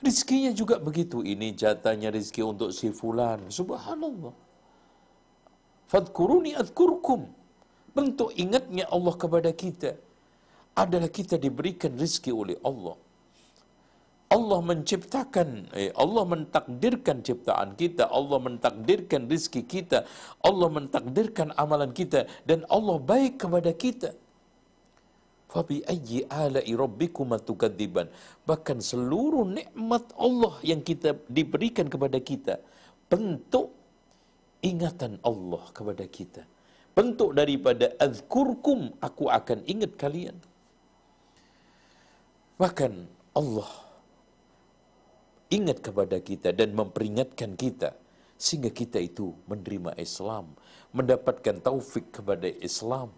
[SPEAKER 2] Rizkinya juga begitu. Ini jatahnya rizki untuk si fulan. Subhanallah. Fadkuruni adkurkum. Bentuk ingatnya Allah kepada kita adalah kita diberikan rizki oleh Allah. Allah menciptakan, eh, Allah mentakdirkan ciptaan kita, Allah mentakdirkan rizki kita, Allah mentakdirkan amalan kita, dan Allah baik kepada kita. Fabi ayyi ala'i rabbikuma tukadziban. Bahkan seluruh nikmat Allah yang kita diberikan kepada kita bentuk ingatan Allah kepada kita. Bentuk daripada azkurkum aku akan ingat kalian. Bahkan Allah ingat kepada kita dan memperingatkan kita sehingga kita itu menerima Islam, mendapatkan taufik kepada Islam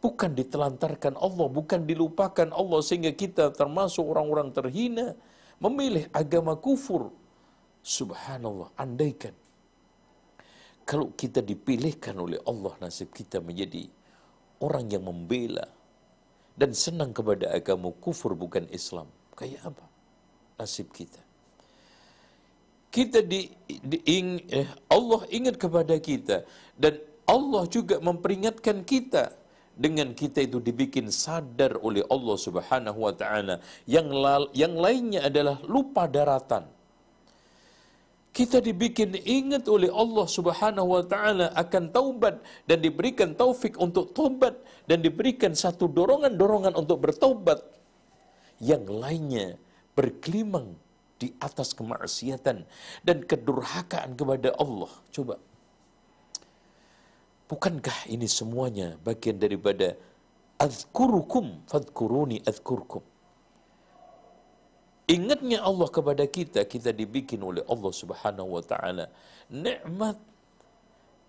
[SPEAKER 2] Bukan ditelantarkan Allah, bukan dilupakan Allah sehingga kita termasuk orang-orang terhina memilih agama kufur. Subhanallah, andaikan kalau kita dipilihkan oleh Allah nasib kita menjadi orang yang membela dan senang kepada agama kufur bukan Islam. Kayak apa nasib kita? Kita di, di ing, eh, Allah ingat kepada kita dan Allah juga memperingatkan kita dengan kita itu dibikin sadar oleh Allah Subhanahu wa taala. Yang yang lainnya adalah lupa daratan. Kita dibikin ingat oleh Allah Subhanahu wa taala akan taubat dan diberikan taufik untuk taubat dan diberikan satu dorongan-dorongan untuk bertaubat. Yang lainnya berkelimang di atas kemaksiatan dan kedurhakaan kepada Allah. Coba Bukankah ini semuanya bagian daripada azkurukum fadkuruni azkurkum. Ingatnya Allah kepada kita, kita dibikin oleh Allah Subhanahu wa taala nikmat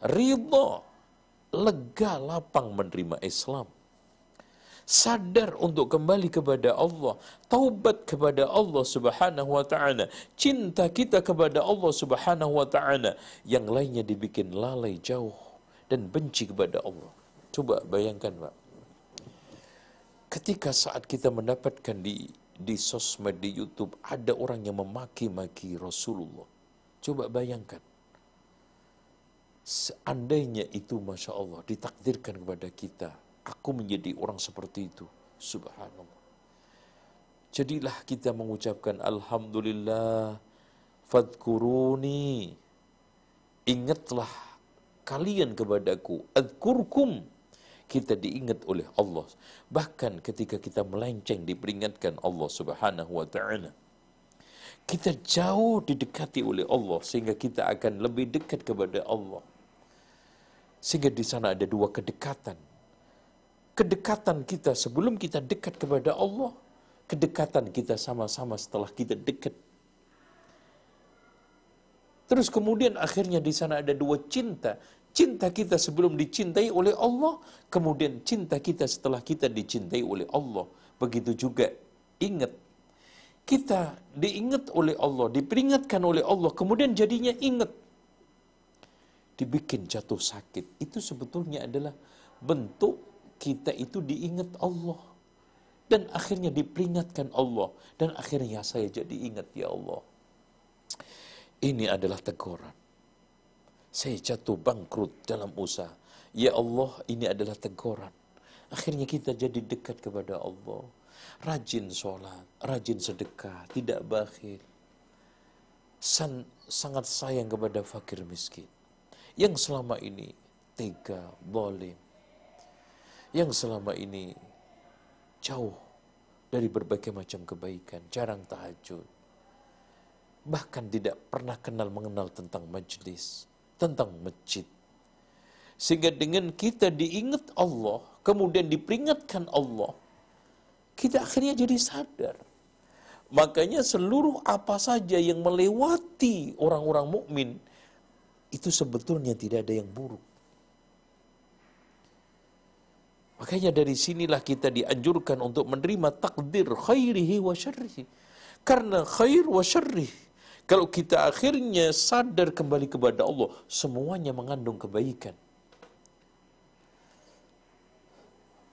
[SPEAKER 2] ridha, lega, lapang menerima Islam. Sadar untuk kembali kepada Allah, taubat kepada Allah Subhanahu wa taala, cinta kita kepada Allah Subhanahu wa taala, yang lainnya dibikin lalai jauh dan benci kepada Allah. Coba bayangkan Pak. Ketika saat kita mendapatkan di di sosmed di YouTube ada orang yang memaki-maki Rasulullah. Coba bayangkan. Seandainya itu Masya Allah ditakdirkan kepada kita. Aku menjadi orang seperti itu. Subhanallah. Jadilah kita mengucapkan Alhamdulillah. Fadkuruni. Ingatlah kalian kepadaku adkurkum kita diingat oleh Allah bahkan ketika kita melenceng diperingatkan Allah Subhanahu wa taala kita jauh didekati oleh Allah sehingga kita akan lebih dekat kepada Allah sehingga di sana ada dua kedekatan kedekatan kita sebelum kita dekat kepada Allah kedekatan kita sama-sama setelah kita dekat Terus kemudian akhirnya di sana ada dua cinta. Cinta kita sebelum dicintai oleh Allah, kemudian cinta kita setelah kita dicintai oleh Allah. Begitu juga ingat kita diingat oleh Allah, diperingatkan oleh Allah, kemudian jadinya ingat. Dibikin jatuh sakit. Itu sebetulnya adalah bentuk kita itu diingat Allah. Dan akhirnya diperingatkan Allah. Dan akhirnya saya jadi ingat ya Allah. Ini adalah teguran. Saya jatuh bangkrut dalam usaha. Ya Allah, ini adalah teguran. Akhirnya kita jadi dekat kepada Allah. Rajin sholat, rajin sedekah, tidak bakhil. san, sangat sayang kepada fakir miskin yang selama ini tega, boleh, yang selama ini jauh dari berbagai macam kebaikan, jarang tahajud, bahkan tidak pernah kenal mengenal tentang majlis, tentang masjid. Sehingga dengan kita diingat Allah, kemudian diperingatkan Allah, kita akhirnya jadi sadar. Makanya seluruh apa saja yang melewati orang-orang mukmin itu sebetulnya tidak ada yang buruk. Makanya dari sinilah kita dianjurkan untuk menerima takdir khairihi wa syarrihi. Karena khair wa syarrih. Kalau kita akhirnya sadar kembali kepada Allah, semuanya mengandung kebaikan.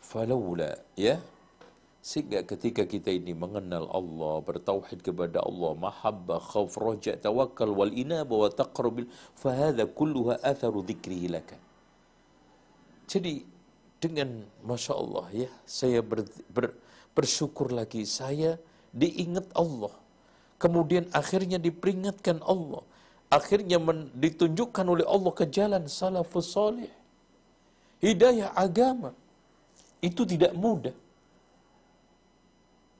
[SPEAKER 2] Falawla, ya. Sehingga ketika kita ini mengenal Allah, bertauhid kepada Allah, mahabbah, khauf, raja, tawakal, wal inaba, wa taqrabil, fahadha kulluha atharu dhikrihi laka. Jadi, dengan masya Allah ya saya ber, ber, bersyukur lagi. Saya diingat Allah. Kemudian akhirnya diperingatkan Allah. Akhirnya men, ditunjukkan oleh Allah ke jalan salafus salih. Hidayah agama. Itu tidak mudah.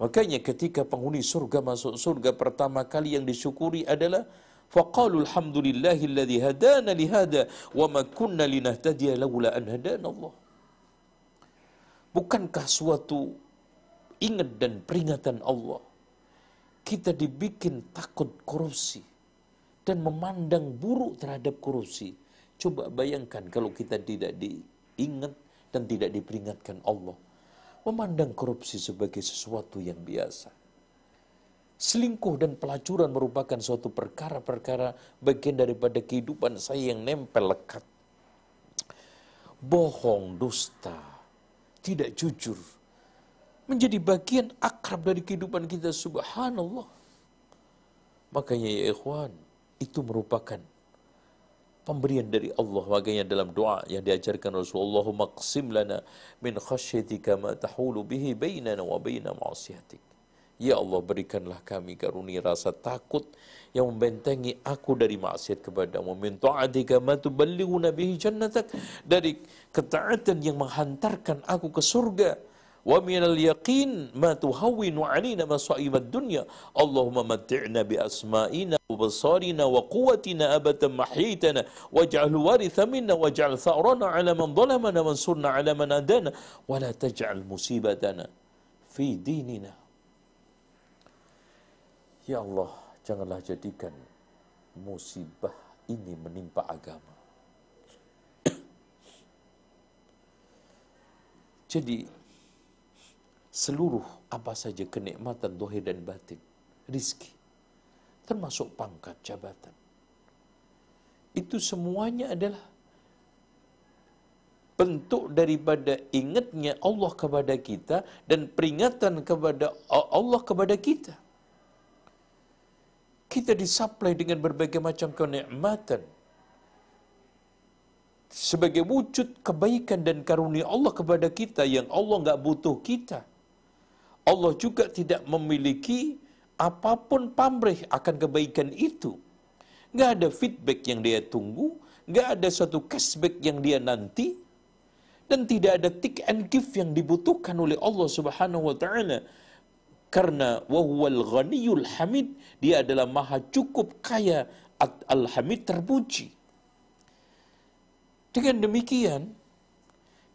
[SPEAKER 2] Makanya ketika penghuni surga masuk surga pertama kali yang disyukuri adalah faqalu alhamdulillahilladzi hadana lihada wa ma kunna linahtadiya laula an Allah Bukankah suatu ingat dan peringatan Allah kita dibikin takut korupsi dan memandang buruk terhadap korupsi. Coba bayangkan kalau kita tidak diingat dan tidak diperingatkan Allah. Memandang korupsi sebagai sesuatu yang biasa. Selingkuh dan pelacuran merupakan suatu perkara-perkara bagian daripada kehidupan saya yang nempel lekat. Bohong, dusta, tidak jujur menjadi bagian akrab dari kehidupan kita subhanallah. Makanya ya ikhwan itu merupakan pemberian dari Allah. Makanya dalam doa yang diajarkan Rasulullah maqsim lana min khasyatika ma tahulu bihi bainana wa baina Ya Allah berikanlah kami karunia rasa takut yang membentengi aku dari maksiat kepadamu. Min ta'atika ma tuballighuna bihi jannatak. Dari ketaatan yang menghantarkan aku ke surga. Wa minal yaqin ma tuhawwinu 'alaina masa'ibad dunya. Allahumma matti'na bi asma'ina wa basarina wa quwwatina abatan mahyitana waj'al waritha minna waj'al tha'rana 'ala man dhalamana wansurna 'ala man adana wa la taj'al musibatana fi dinina Ya Allah, janganlah jadikan musibah ini menimpa agama. Jadi, seluruh apa saja kenikmatan dohir dan batin, rizki, termasuk pangkat jabatan, itu semuanya adalah bentuk daripada ingatnya Allah kepada kita dan peringatan kepada Allah kepada kita kita disuplai dengan berbagai macam kenikmatan sebagai wujud kebaikan dan karunia Allah kepada kita yang Allah nggak butuh kita. Allah juga tidak memiliki apa pun pamrih akan kebaikan itu. Nggak ada feedback yang dia tunggu, nggak ada suatu cashback yang dia nanti, dan tidak ada tick and give yang dibutuhkan oleh Allah Subhanahu wa taala karena wahwal ghaniyul hamid dia adalah maha cukup kaya al-hamid terpuji. Dengan demikian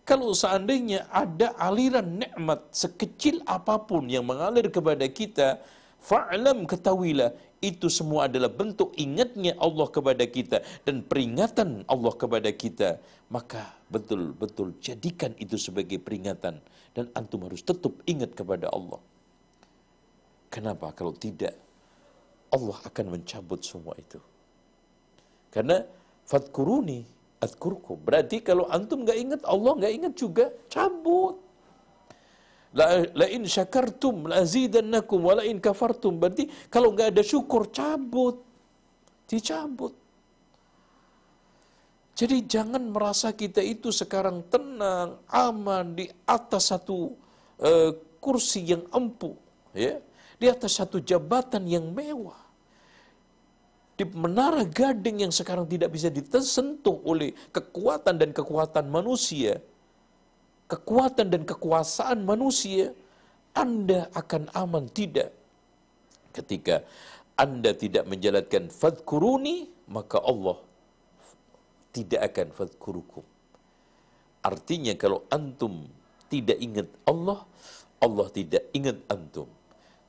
[SPEAKER 2] kalau seandainya ada aliran nikmat sekecil apa pun yang mengalir kepada kita fa'lam ketahuilah itu semua adalah bentuk ingatnya Allah kepada kita dan peringatan Allah kepada kita. Maka betul-betul jadikan itu sebagai peringatan dan antum harus tetap ingat kepada Allah Kenapa? Kalau tidak, Allah akan mencabut semua itu. Karena fatkuruni adkurku. Berarti kalau antum nggak ingat, Allah nggak ingat juga, cabut. La, in syakartum la azidannakum wa la kafartum. Berarti kalau nggak ada syukur, cabut. Dicabut. Jadi jangan merasa kita itu sekarang tenang, aman di atas satu uh, kursi yang empuk, ya di atas satu jabatan yang mewah. di menara gading yang sekarang tidak bisa disentuh oleh kekuatan dan kekuatan manusia, kekuatan dan kekuasaan manusia, Anda akan aman tidak. Ketika Anda tidak menjalankan fadkuruni, maka Allah tidak akan fadkurukum. Artinya kalau antum tidak ingat Allah, Allah tidak ingat antum.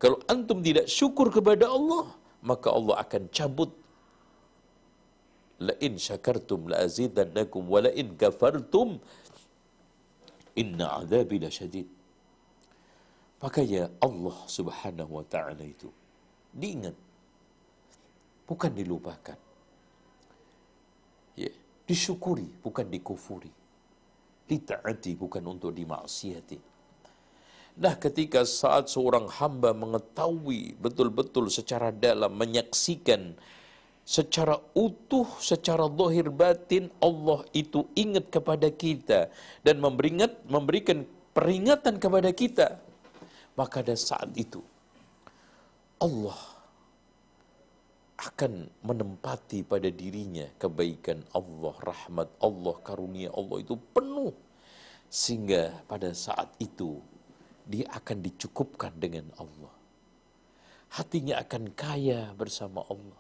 [SPEAKER 2] Kalau antum tidak syukur kepada Allah, maka Allah akan cabut. La in syakartum la azidannakum wa la in kafartum inna azabi lasyadid. Makanya Allah Subhanahu wa taala itu. Diingat. Bukan dilupakan. Ya disyukuri bukan dikufuri. Ditaati bukan untuk dimaksiati Nah ketika saat seorang hamba mengetahui betul-betul secara dalam menyaksikan secara utuh, secara zahir batin Allah itu ingat kepada kita dan memberingat, memberikan peringatan kepada kita. Maka pada saat itu Allah akan menempati pada dirinya kebaikan Allah, rahmat Allah, karunia Allah itu penuh. Sehingga pada saat itu dia akan dicukupkan dengan Allah. Hatinya akan kaya bersama Allah.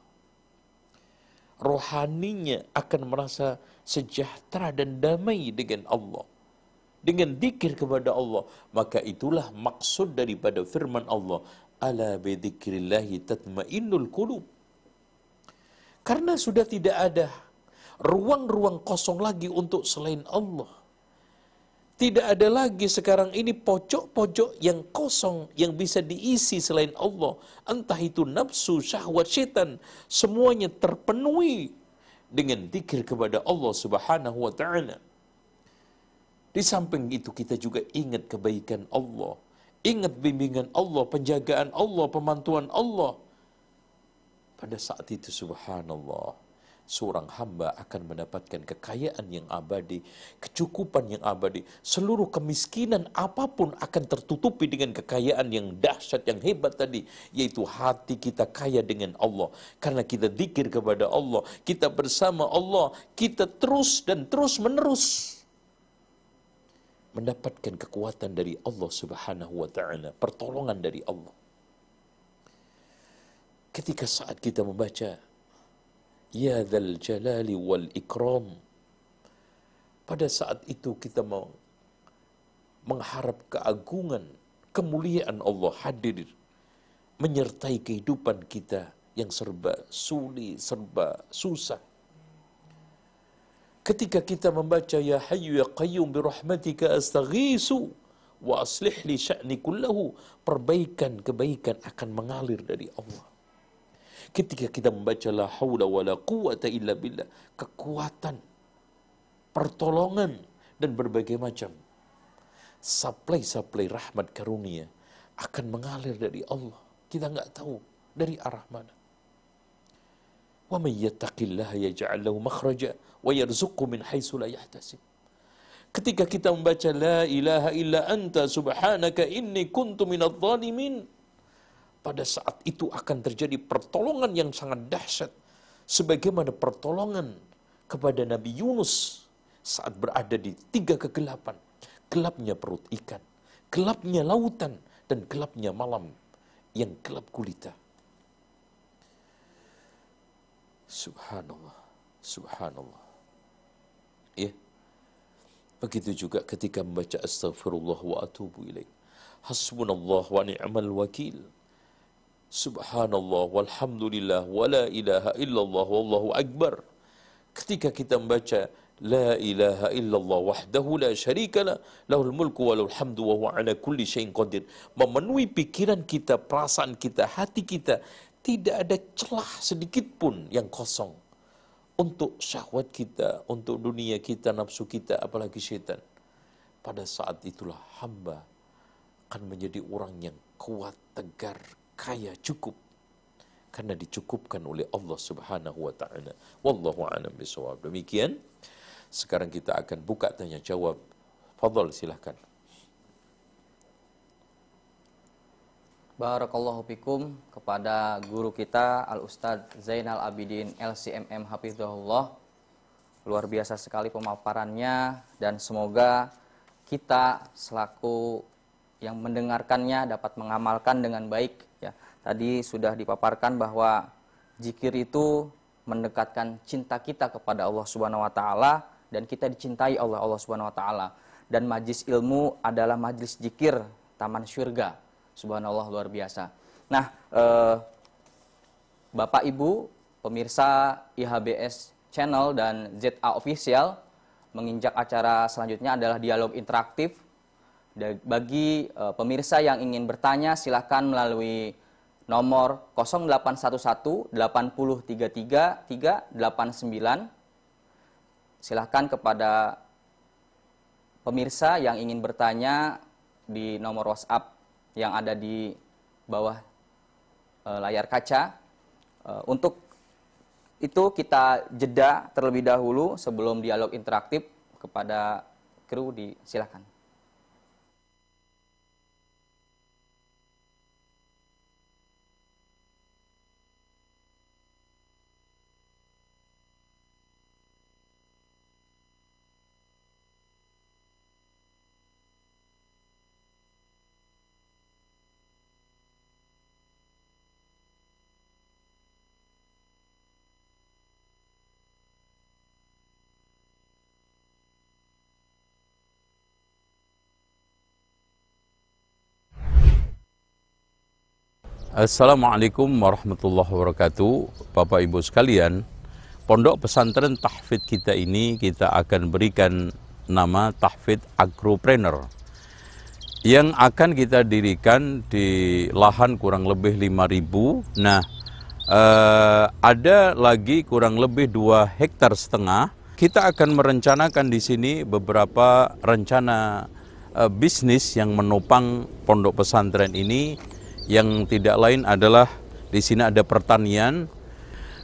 [SPEAKER 2] Rohaninya akan merasa sejahtera dan damai dengan Allah. Dengan dikir kepada Allah. Maka itulah maksud daripada firman Allah. Ala bidhikrillahi tatmainnul qulub. Karena sudah tidak ada ruang-ruang kosong lagi untuk selain Allah tidak ada lagi sekarang ini pojok-pojok yang kosong yang bisa diisi selain Allah. Entah itu nafsu, syahwat, syaitan. Semuanya terpenuhi dengan dikir kepada Allah subhanahu wa ta'ala. Di samping itu kita juga ingat kebaikan Allah. Ingat bimbingan Allah, penjagaan Allah, pemantuan Allah. Pada saat itu subhanallah seorang hamba akan mendapatkan kekayaan yang abadi, kecukupan yang abadi. Seluruh kemiskinan apa pun akan tertutupi dengan kekayaan yang dahsyat, yang hebat tadi. Yaitu hati kita kaya dengan Allah. Karena kita dikir kepada Allah, kita bersama Allah, kita terus dan terus menerus mendapatkan kekuatan dari Allah Subhanahu wa taala, pertolongan dari Allah. Ketika saat kita membaca Ya Dhal Jalali wal Ikram. Pada saat itu kita mau mengharap keagungan, kemuliaan Allah hadir menyertai kehidupan kita yang serba sulit, serba susah. Ketika kita membaca Ya Hayyu Ya Qayyum bi rahmatika astaghisu wa aslih li sya'ni kullahu, perbaikan kebaikan akan mengalir dari Allah. Ketika kita membaca la haula wala quwata illa billah, kekuatan, pertolongan dan berbagai macam supply-supply rahmat karunia akan mengalir dari Allah. Kita nggak tahu dari arah mana. Wa may yattaqillaha yaj'al lahu makhraja wa yarzuqhu min haitsu la yahtasib. Ketika kita membaca la ilaha illa anta subhanaka inni kuntu minadh dhalimin pada saat itu akan terjadi pertolongan yang sangat dahsyat. Sebagaimana pertolongan kepada Nabi Yunus saat berada di tiga kegelapan. Gelapnya perut ikan, gelapnya lautan, dan gelapnya malam yang gelap gulita. Subhanallah, subhanallah. Ya. Begitu juga ketika membaca astaghfirullah wa atubu ilaih. Hasbunallah wa ni'mal wakil. Subhanallah walhamdulillah wala ilaha illallah wallahu akbar. Ketika kita membaca La ilaha illallah wahdahu la syarika la lahul mulku wa lahul hamdu wa huwa ala kulli syai'in qadir. Memenuhi pikiran kita, perasaan kita, hati kita tidak ada celah sedikit pun yang kosong untuk syahwat kita, untuk dunia kita, nafsu kita, apalagi syaitan. Pada saat itulah hamba akan menjadi orang yang kuat, tegar, kaya cukup karena dicukupkan oleh Allah Subhanahu wa taala. Wallahu a'lam bishawab. Demikian. Sekarang kita akan buka tanya jawab. Fadhal silahkan.
[SPEAKER 1] Barakallahu fikum kepada guru kita Al Ustadz Zainal Abidin LCMM Hafizahullah. Luar biasa sekali pemaparannya dan semoga kita selaku yang mendengarkannya dapat mengamalkan dengan baik. Tadi sudah dipaparkan bahwa zikir itu mendekatkan cinta kita kepada Allah Subhanahu wa taala dan kita dicintai oleh Allah Subhanahu wa taala. Dan majlis ilmu adalah majlis zikir taman surga Subhanallah luar biasa. Nah, eh, Bapak Ibu, pemirsa IHBS Channel dan ZA Official, menginjak acara selanjutnya adalah dialog interaktif. Bagi eh, pemirsa yang ingin bertanya, silakan melalui nomor 0811 8033 389. Silahkan kepada pemirsa yang ingin bertanya di nomor WhatsApp yang ada di bawah e, layar kaca. E, untuk itu kita jeda terlebih dahulu sebelum dialog interaktif kepada kru di silakan.
[SPEAKER 3] Assalamualaikum warahmatullahi wabarakatuh. Bapak Ibu sekalian Pondok pesantren tahfid kita ini kita akan berikan nama tahfid agropreneur yang akan kita dirikan di lahan kurang lebih 5000 nah eh, ada lagi kurang lebih 2 hektar setengah. Kita akan merencanakan di sini beberapa rencana eh, bisnis yang menopang pondok pesantren ini yang tidak lain adalah di sini ada pertanian.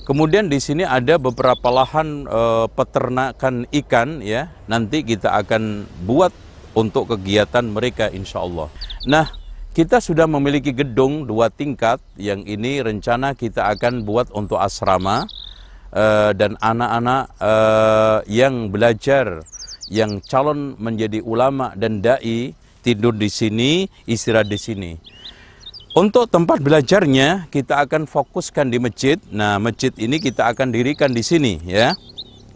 [SPEAKER 3] Kemudian di sini ada beberapa lahan e, peternakan ikan ya. Nanti kita akan buat untuk kegiatan mereka insya Allah. Nah, kita sudah memiliki gedung dua tingkat yang ini rencana kita akan buat untuk asrama e, dan anak-anak e, yang belajar yang calon menjadi ulama dan dai tidur di sini, istirahat di sini. Untuk tempat belajarnya kita akan fokuskan di masjid. Nah, masjid ini kita akan dirikan di sini ya.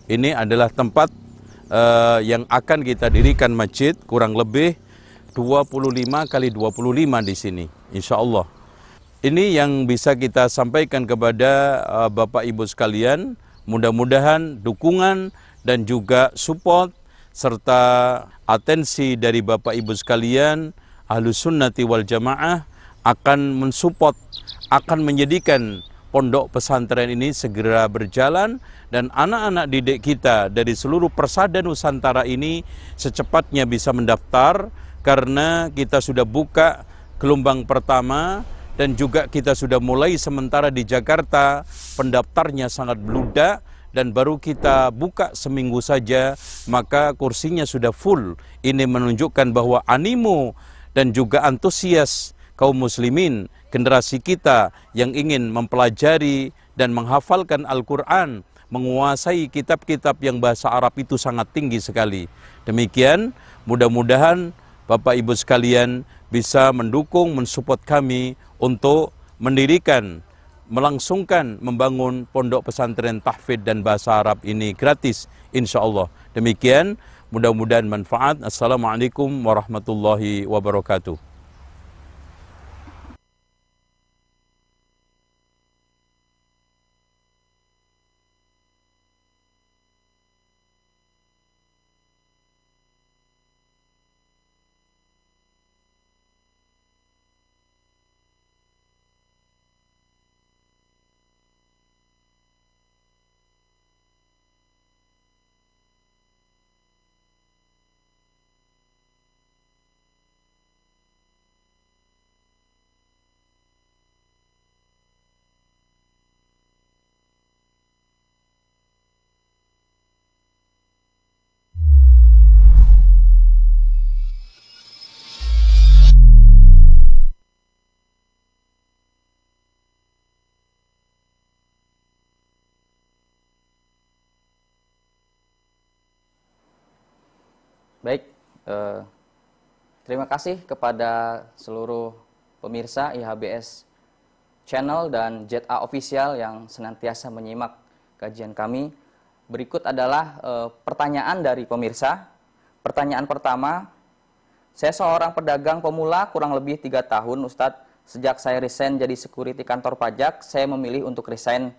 [SPEAKER 3] Ini adalah tempat uh, yang akan kita dirikan masjid kurang lebih 25 kali 25 di sini insya Allah. Ini yang bisa kita sampaikan kepada uh, Bapak Ibu sekalian. Mudah-mudahan dukungan dan juga support serta atensi dari Bapak Ibu sekalian Ahlus Sunnati wal Jamaah akan mensupport, akan menjadikan pondok pesantren ini segera berjalan dan anak-anak didik kita dari seluruh persada Nusantara ini secepatnya bisa mendaftar karena kita sudah buka gelombang pertama dan juga kita sudah mulai sementara di Jakarta. Pendaftarnya sangat beludak dan baru kita buka seminggu saja maka kursinya sudah full. Ini menunjukkan bahwa animo dan juga antusias kaum muslimin, generasi kita yang ingin mempelajari dan menghafalkan Al-Quran, menguasai kitab-kitab yang bahasa Arab itu sangat tinggi sekali. Demikian, mudah-mudahan Bapak Ibu sekalian bisa mendukung, mensupport kami untuk mendirikan, melangsungkan, membangun pondok pesantren tahfidz dan bahasa Arab ini gratis, insya Allah. Demikian, mudah-mudahan manfaat. Assalamualaikum warahmatullahi wabarakatuh.
[SPEAKER 1] Baik, eh, terima kasih kepada seluruh pemirsa IHBS Channel dan JA Official yang senantiasa menyimak kajian kami. Berikut adalah eh, pertanyaan dari pemirsa. Pertanyaan pertama, saya seorang pedagang pemula kurang lebih tiga tahun, Ustadz. Sejak saya resign jadi security kantor pajak, saya memilih untuk resign.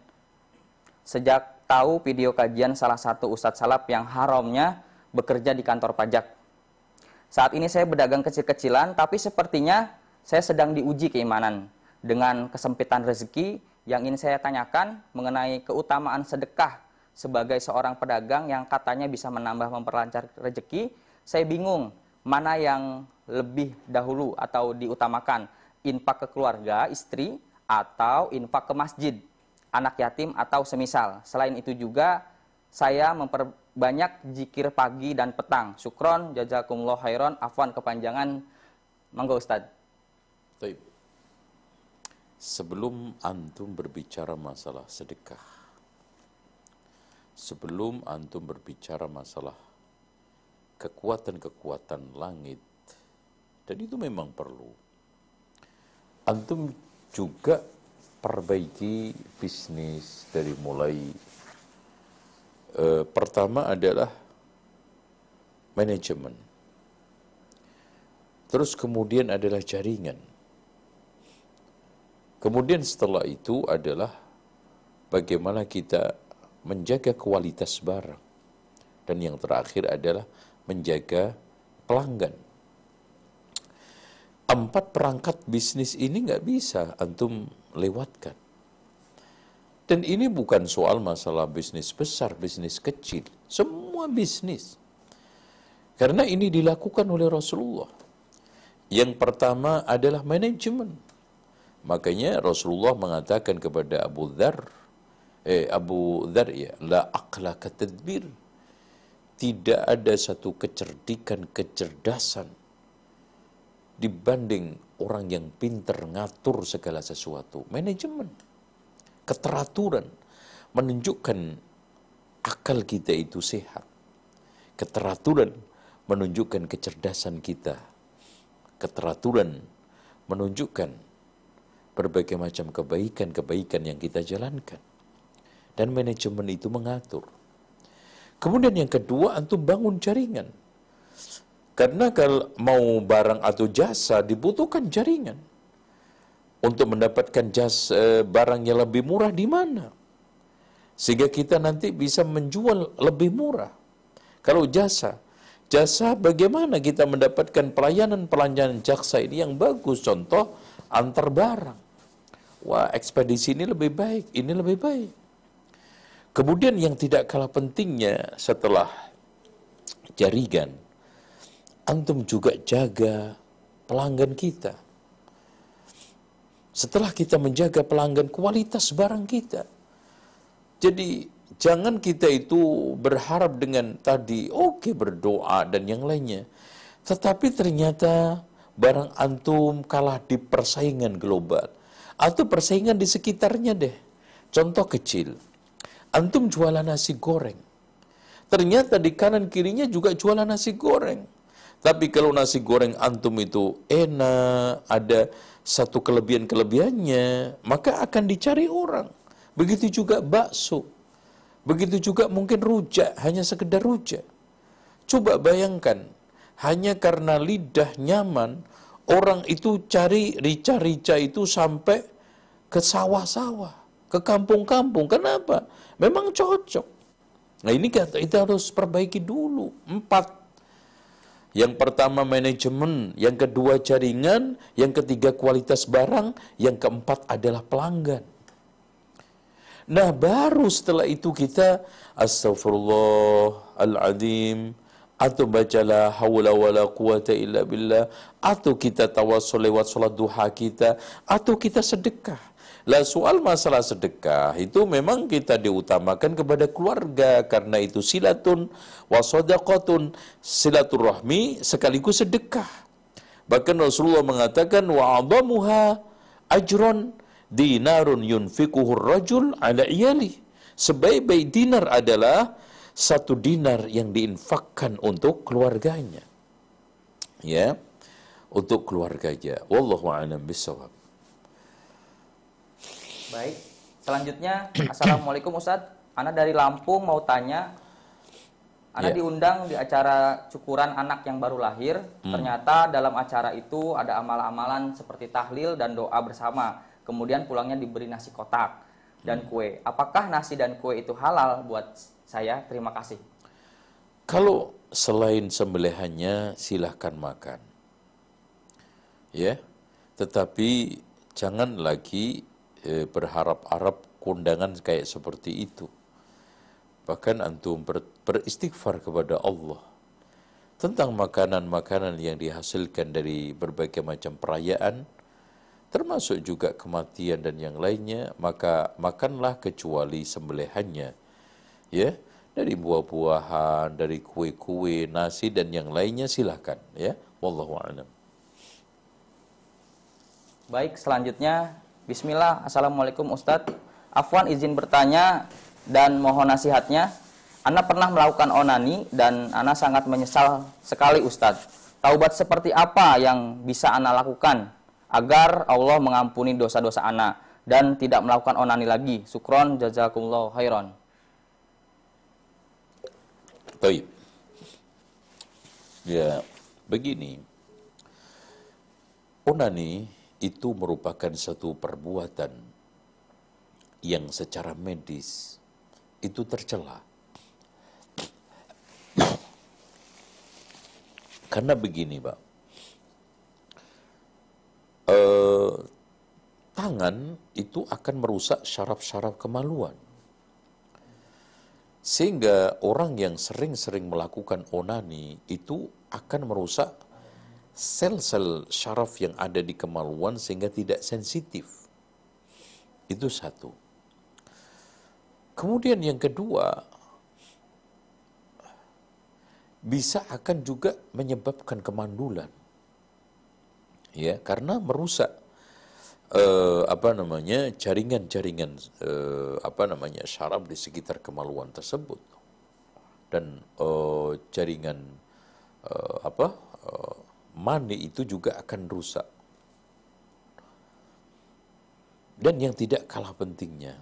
[SPEAKER 1] Sejak tahu video kajian salah satu Ustadz Salap yang haramnya bekerja di kantor pajak. Saat ini saya berdagang kecil-kecilan, tapi sepertinya saya sedang diuji keimanan. Dengan kesempitan rezeki, yang ingin saya tanyakan mengenai keutamaan sedekah sebagai seorang pedagang yang katanya bisa menambah memperlancar rezeki, saya bingung mana yang lebih dahulu atau diutamakan, infak ke keluarga, istri, atau infak ke masjid, anak yatim atau semisal. Selain itu juga saya memper banyak jikir pagi dan petang. Syukron, jazakumullah khairan, afwan kepanjangan. Mangga Ustaz.
[SPEAKER 2] Taib. Sebelum antum berbicara masalah sedekah, sebelum antum berbicara masalah kekuatan-kekuatan langit, dan itu memang perlu, antum juga perbaiki bisnis dari mulai Eh, pertama adalah manajemen. Terus kemudian adalah jaringan. Kemudian setelah itu adalah bagaimana kita menjaga kualitas barang. Dan yang terakhir adalah menjaga pelanggan. Empat perangkat bisnis ini nggak bisa antum lewatkan. Dan ini bukan soal masalah bisnis besar, bisnis kecil. Semua bisnis. Karena ini dilakukan oleh Rasulullah. Yang pertama adalah manajemen. Makanya Rasulullah mengatakan kepada Abu Dhar, eh Abu Dhar ya, la aqla katadbir. Tidak ada satu kecerdikan, kecerdasan dibanding orang yang pintar ngatur segala sesuatu. Manajemen keteraturan menunjukkan akal kita itu sehat. Keteraturan menunjukkan kecerdasan kita. Keteraturan menunjukkan berbagai macam kebaikan-kebaikan yang kita jalankan. Dan manajemen itu mengatur. Kemudian yang kedua, antum bangun jaringan. Karena kalau mau barang atau jasa dibutuhkan jaringan untuk mendapatkan jas uh, barang yang lebih murah di mana? Sehingga kita nanti bisa menjual lebih murah. Kalau jasa, jasa bagaimana kita mendapatkan pelayanan-pelayanan jaksa ini yang bagus? Contoh, antar barang. Wah, ekspedisi ini lebih baik, ini lebih baik. Kemudian yang tidak kalah pentingnya setelah jaringan, antum juga jaga pelanggan kita setelah kita menjaga pelanggan kualitas barang kita. Jadi jangan kita itu berharap dengan tadi oke okay, berdoa dan yang lainnya. Tetapi ternyata barang antum kalah di persaingan global atau persaingan di sekitarnya deh. Contoh kecil. Antum jualan nasi goreng. Ternyata di kanan kirinya juga jualan nasi goreng. Tapi kalau nasi goreng antum itu enak, ada satu kelebihan-kelebihannya, maka akan dicari orang. Begitu juga bakso. Begitu juga mungkin rujak, hanya sekedar rujak. Coba bayangkan, hanya karena lidah nyaman, orang itu cari rica-rica itu sampai ke sawah-sawah, ke kampung-kampung. Kenapa? Memang cocok. Nah ini kita harus perbaiki dulu. Empat yang pertama manajemen, yang kedua jaringan, yang ketiga kualitas barang, yang keempat adalah pelanggan. Nah baru setelah itu kita Astaghfirullahaladzim atau bacalah hawla wala quwata illa billah atau kita tawassul lewat salat duha kita atau kita sedekah lah soal masalah sedekah itu memang kita diutamakan kepada keluarga karena itu silatun wasodakotun silaturahmi sekaligus sedekah. Bahkan Rasulullah mengatakan wa adamuha ajron dinarun yunfikuhu rajul ala iyali. Sebaik-baik dinar adalah satu dinar yang diinfakkan untuk keluarganya. Ya, untuk keluarganya. Wallahu a'lam bishawab.
[SPEAKER 1] Baik. Selanjutnya, Assalamualaikum Ustadz. Ana dari Lampung mau tanya, Ana
[SPEAKER 2] Ya.
[SPEAKER 1] diundang di acara cukuran anak yang baru lahir.
[SPEAKER 2] Hmm.
[SPEAKER 1] Ternyata dalam acara itu ada amal-amalan seperti tahlil dan doa bersama. Kemudian pulangnya diberi nasi kotak dan
[SPEAKER 2] Hmm.
[SPEAKER 1] kue. Apakah nasi dan kue itu halal buat saya? Terima kasih.
[SPEAKER 2] Kalau selain sembelihannya silahkan makan. Ya. Tetapi jangan lagi eh, berharap-harap kondangan kayak seperti itu. Bahkan antum ber- beristighfar kepada Allah tentang makanan-makanan yang dihasilkan dari berbagai macam perayaan termasuk juga kematian dan yang lainnya maka makanlah kecuali sembelihannya ya. Dari buah-buahan dari kue-kue nasi dan yang lainnya silahkan ya. Wallahu a'lam.
[SPEAKER 1] Baik, selanjutnya Bismillah, Assalamualaikum Ustadz Afwan izin bertanya dan mohon nasihatnya. Ana pernah melakukan onani dan Ana sangat menyesal sekali Ustadz Taubat seperti apa yang bisa Ana lakukan Agar Allah mengampuni dosa-dosa Ana Dan tidak melakukan onani lagi? Sukron jazakumullah khairan.
[SPEAKER 2] Taib. Ya, begini. Onani itu merupakan satu perbuatan yang secara medis itu tercela. Karena begini, Pak. Eh, tangan itu akan merusak syaraf-syaraf kemaluan. Sehingga orang yang sering-sering melakukan onani itu akan merusak sel-sel syaraf yang ada di kemaluan sehingga tidak sensitif. Itu satu. Kemudian yang kedua, bisa akan juga menyebabkan kemandulan. Ya, karena merusak eh, apa namanya jaringan-jaringan eh, apa namanya syaraf di sekitar kemaluan tersebut dan eh, jaringan eh, apa eh, mani itu juga akan rusak dan yang tidak kalah pentingnya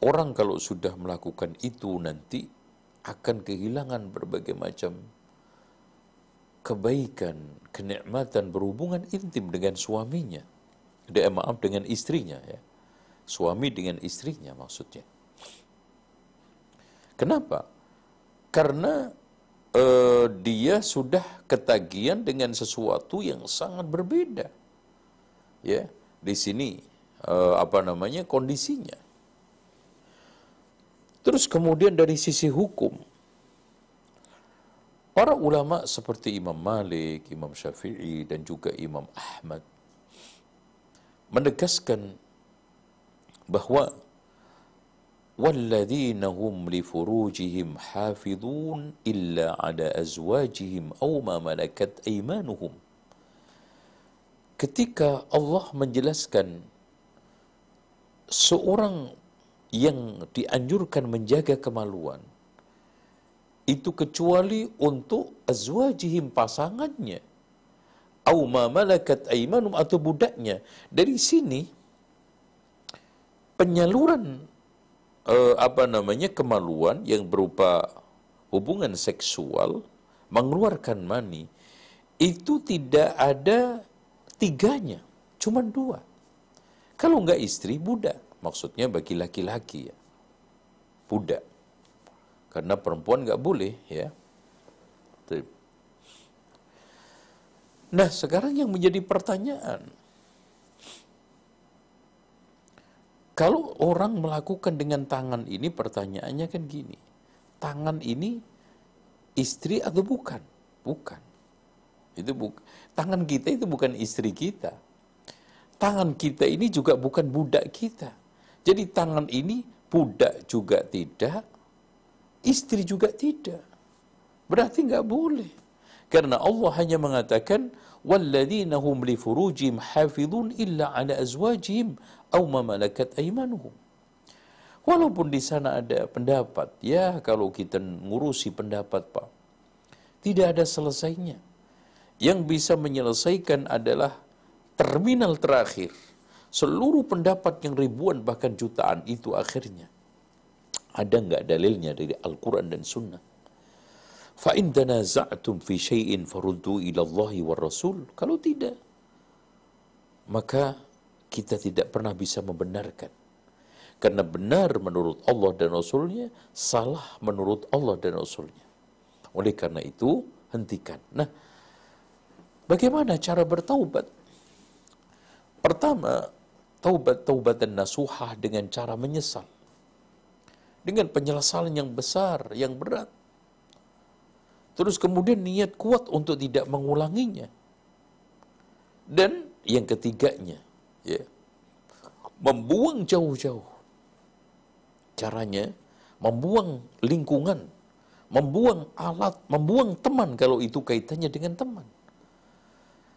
[SPEAKER 2] orang kalau sudah melakukan itu nanti akan kehilangan berbagai macam kebaikan, kenikmatan berhubungan intim dengan suaminya. De, maaf dengan istrinya ya. Suami dengan istrinya maksudnya. Kenapa? Karena eh, dia sudah ketagihan dengan sesuatu yang sangat berbeda. Ya, di sini eh, apa namanya kondisinya. Terus kemudian dari sisi hukum, Para ulama seperti Imam Malik, Imam Syafi'i dan juga Imam Ahmad menegaskan bahwa والذين هم لفروجهم حافظون إلا على أزواجهم أو ما ملكت أيمانهم ketika Allah menjelaskan seorang yang dianjurkan menjaga kemaluan itu kecuali untuk azwajihim pasangannya au ma malakat aimanum atau budaknya dari sini penyaluran eh, apa namanya kemaluan yang berupa hubungan seksual mengeluarkan mani itu tidak ada tiganya cuma dua. Kalau enggak istri budak. Maksudnya bagi laki-laki ya. Budak. Karena perempuan nggak boleh ya. Nah sekarang yang menjadi pertanyaan, kalau orang melakukan dengan tangan ini pertanyaannya kan gini, tangan ini istri atau bukan? Bukan. Itu bu tangan kita itu bukan istri kita. Tangan kita ini juga bukan budak kita. Jadi tangan ini budak juga tidak, istri juga tidak. Berarti nggak boleh. Karena Allah hanya mengatakan walladzina hum li furujihim hafizun illa ala azwajihim aw ma malakat aymanuhum. Walaupun di sana ada pendapat, ya kalau kita ngurusi pendapat Pak, tidak ada selesainya. Yang bisa menyelesaikan adalah terminal terakhir. Seluruh pendapat yang ribuan bahkan jutaan itu akhirnya. Ada nggak dalilnya dari Al-Quran dan Sunnah? Fa'in tanaza'tum fi syai'in faruddu ila Allahi wa. Kalau tidak, maka kita tidak pernah bisa membenarkan karena benar menurut Allah dan Rasulnya, salah menurut Allah dan Rasulnya. Oleh karena itu, hentikan. Nah, bagaimana cara bertaubat? Pertama, taubat-taubat dan nasuhah dengan cara menyesal. Dengan penyesalan yang besar, yang berat. Terus kemudian niat kuat untuk tidak mengulanginya. Dan yang ketiganya, ya, membuang jauh-jauh caranya membuang lingkungan, membuang alat, membuang teman kalau itu kaitannya dengan teman.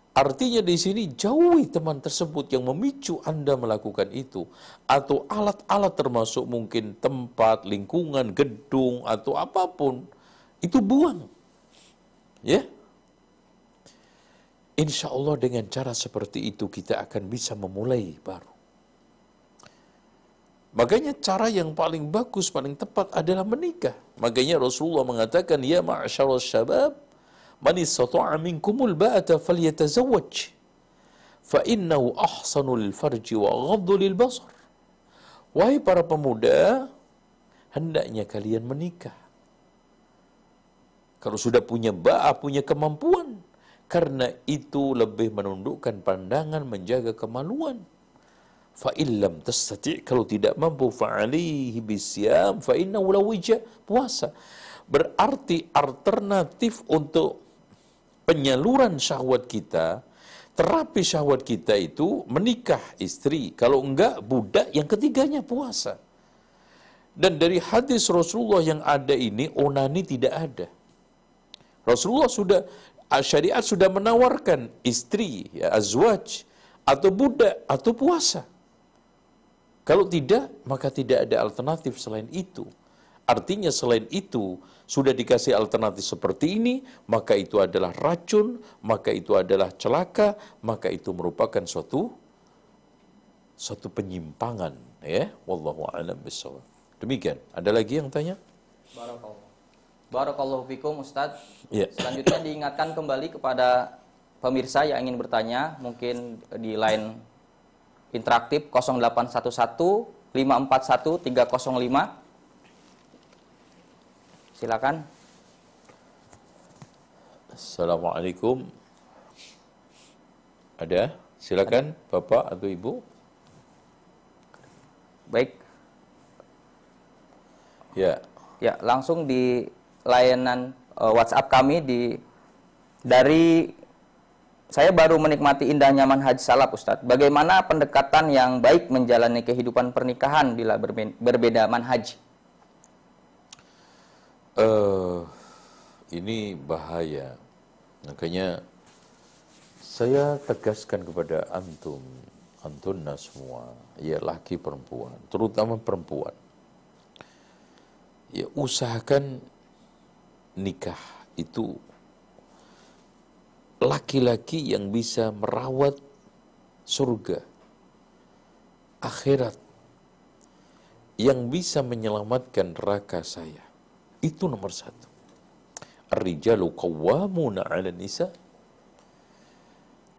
[SPEAKER 2] Artinya di sini jauhi teman tersebut yang memicu Anda melakukan itu atau alat-alat termasuk mungkin tempat, lingkungan, gedung atau apa pun itu buang. Ya. Insya Allah dengan cara seperti itu kita akan bisa memulai baru. Makanya cara yang paling bagus, paling tepat adalah menikah. Makanya Rasulullah mengatakan, Ya ma'asyara syabab, man istata'a minkumul ba'ata falyatazawwaj. Fa innahu ahsanu lil farji wa ghaddu lil basar. Wahai para pemuda, hendaknya kalian menikah. Kalau sudah punya ba'a, punya kemampuan. Karena itu lebih menundukkan pandangan, menjaga kemaluan. Fa illam tastati kalau tidak mampu fa alihi bisyam fa innahu lawija puasa. Berarti alternatif untuk penyaluran syahwat kita terapi syahwat kita itu menikah istri. Kalau enggak budak yang ketiganya puasa. Dan dari hadis Rasulullah yang ada ini onani tidak ada. Rasulullah sudah syariat sudah menawarkan istri ya azwaj atau budak atau puasa. Kalau tidak, maka tidak ada alternatif selain itu. Artinya selain itu, sudah dikasih alternatif seperti ini, maka itu adalah racun, maka itu adalah celaka, maka itu merupakan suatu suatu penyimpangan ya. Wallahu a'lam bishawab demikian. Ada lagi yang tanya?
[SPEAKER 1] Barakallahu barakallahu fikum Ustaz
[SPEAKER 2] ya.
[SPEAKER 1] selanjutnya diingatkan kembali kepada pemirsa yang ingin bertanya mungkin di line interaktif 0811 541 305. Silakan.
[SPEAKER 2] Assalamualaikum. Ada? Silakan Bapak atau Ibu.
[SPEAKER 1] Baik.
[SPEAKER 2] Ya.
[SPEAKER 1] Ya, langsung di layanan uh, WhatsApp kami di dari saya baru menikmati indahnya manhaj salaf Ustadz. Bagaimana pendekatan yang baik menjalani kehidupan pernikahan bila berbeda manhaj?
[SPEAKER 2] Uh, ini bahaya. Makanya saya tegaskan kepada antum, antuna semua, ya laki perempuan, terutama perempuan. Ya usahakan nikah itu laki-laki yang bisa merawat surga, akhirat, yang bisa menyelamatkan neraka saya. Itu nomor satu. Ar-rijalu qawwamuna 'ala nisa.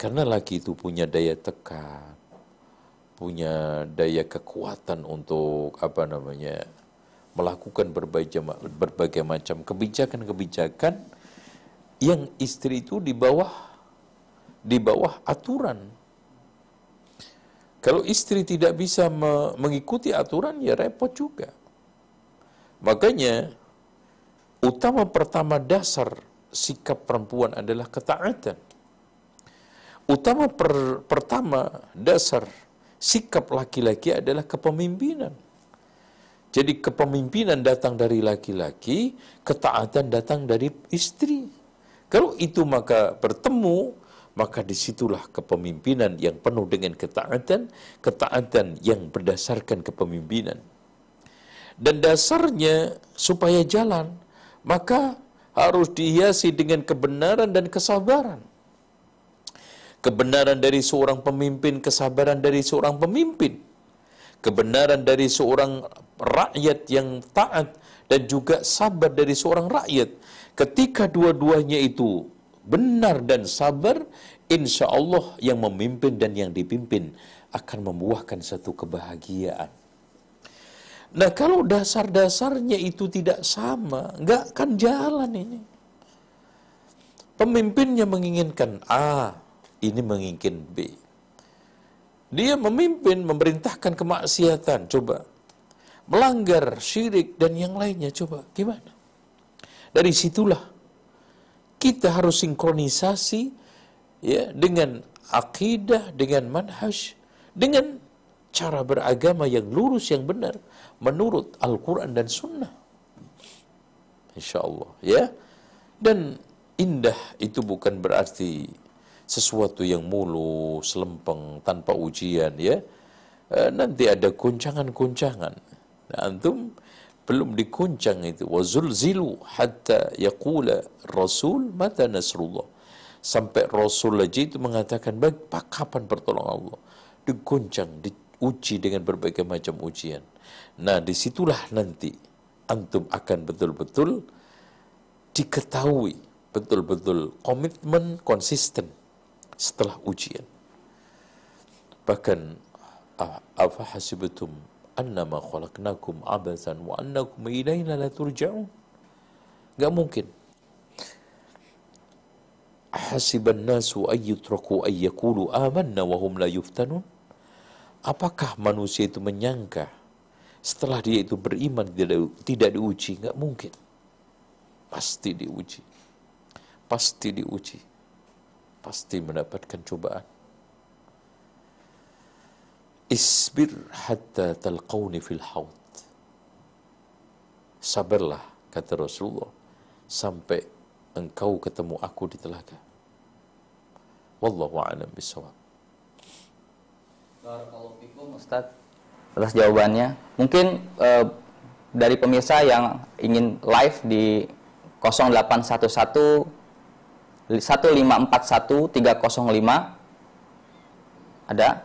[SPEAKER 2] Karena laki itu punya daya tekan, punya daya kekuatan untuk apa namanya melakukan berbagai, macam kebijakan-kebijakan yang istri itu di bawah di bawah aturan. Kalau istri tidak bisa me mengikuti aturan ya repot juga. Makanya utama pertama dasar sikap perempuan adalah ketaatan. Utama per pertama dasar sikap laki-laki adalah kepemimpinan. Jadi kepemimpinan datang dari laki-laki, ketaatan datang dari istri. Kalau itu maka bertemu, maka di situlah kepemimpinan yang penuh dengan ketaatan, ketaatan yang berdasarkan kepemimpinan. Dan dasarnya supaya jalan, maka harus dihiasi dengan kebenaran dan kesabaran. Kebenaran dari seorang pemimpin, kesabaran dari seorang pemimpin. Kebenaran dari seorang rakyat yang taat dan juga sabar dari seorang rakyat. Ketika dua-duanya itu benar dan sabar, insya Allah yang memimpin dan yang dipimpin akan membuahkan satu kebahagiaan. Nah kalau dasar-dasarnya itu tidak sama, nggak akan jalan ini. Pemimpinnya menginginkan A, ini menginginkan B. Dia memimpin, memerintahkan kemaksiatan, coba. Melanggar syirik dan yang lainnya, coba. Gimana? Dari situlah kita harus sinkronisasi ya dengan akidah, dengan manhaj, dengan cara beragama yang lurus yang benar menurut Al-Quran dan Sunnah. Insya Allah ya. Dan indah itu bukan berarti sesuatu yang mulus, lempeng, tanpa ujian ya. E, nanti ada guncangan-guncangan. Nah, antum belum dikuncang itu. Wazulzilu hatta yaqula Rasul mata nasrullah. Sampai Rasul aja itu mengatakan, baik, kapan pertolongan Allah? Diguncang, diuji dengan berbagai macam ujian. Nah, di situlah nanti antum akan betul-betul diketahui betul-betul komitmen konsisten setelah ujian. Bahkan apa hasibatum annama khalaqnakum abasan wa annakum ilaina la turja'un? Enggak mungkin. Hasiban nasu ayyutraku ayyakulu amanna wa hum la yuftanun? Apakah manusia itu menyangka setelah dia itu beriman tidak, tidak diuji, nggak mungkin. Pasti diuji. Pasti diuji. Pasti mendapatkan cobaan. Isbir hatta talqawni fil haud. Sabarlah, kata Rasulullah, sampai engkau ketemu aku di telaga. Wallahu a'lam
[SPEAKER 1] fikum Ustaz atas jawabannya. Mungkin eh, dari pemirsa yang ingin live di 0811 1541 305 ada?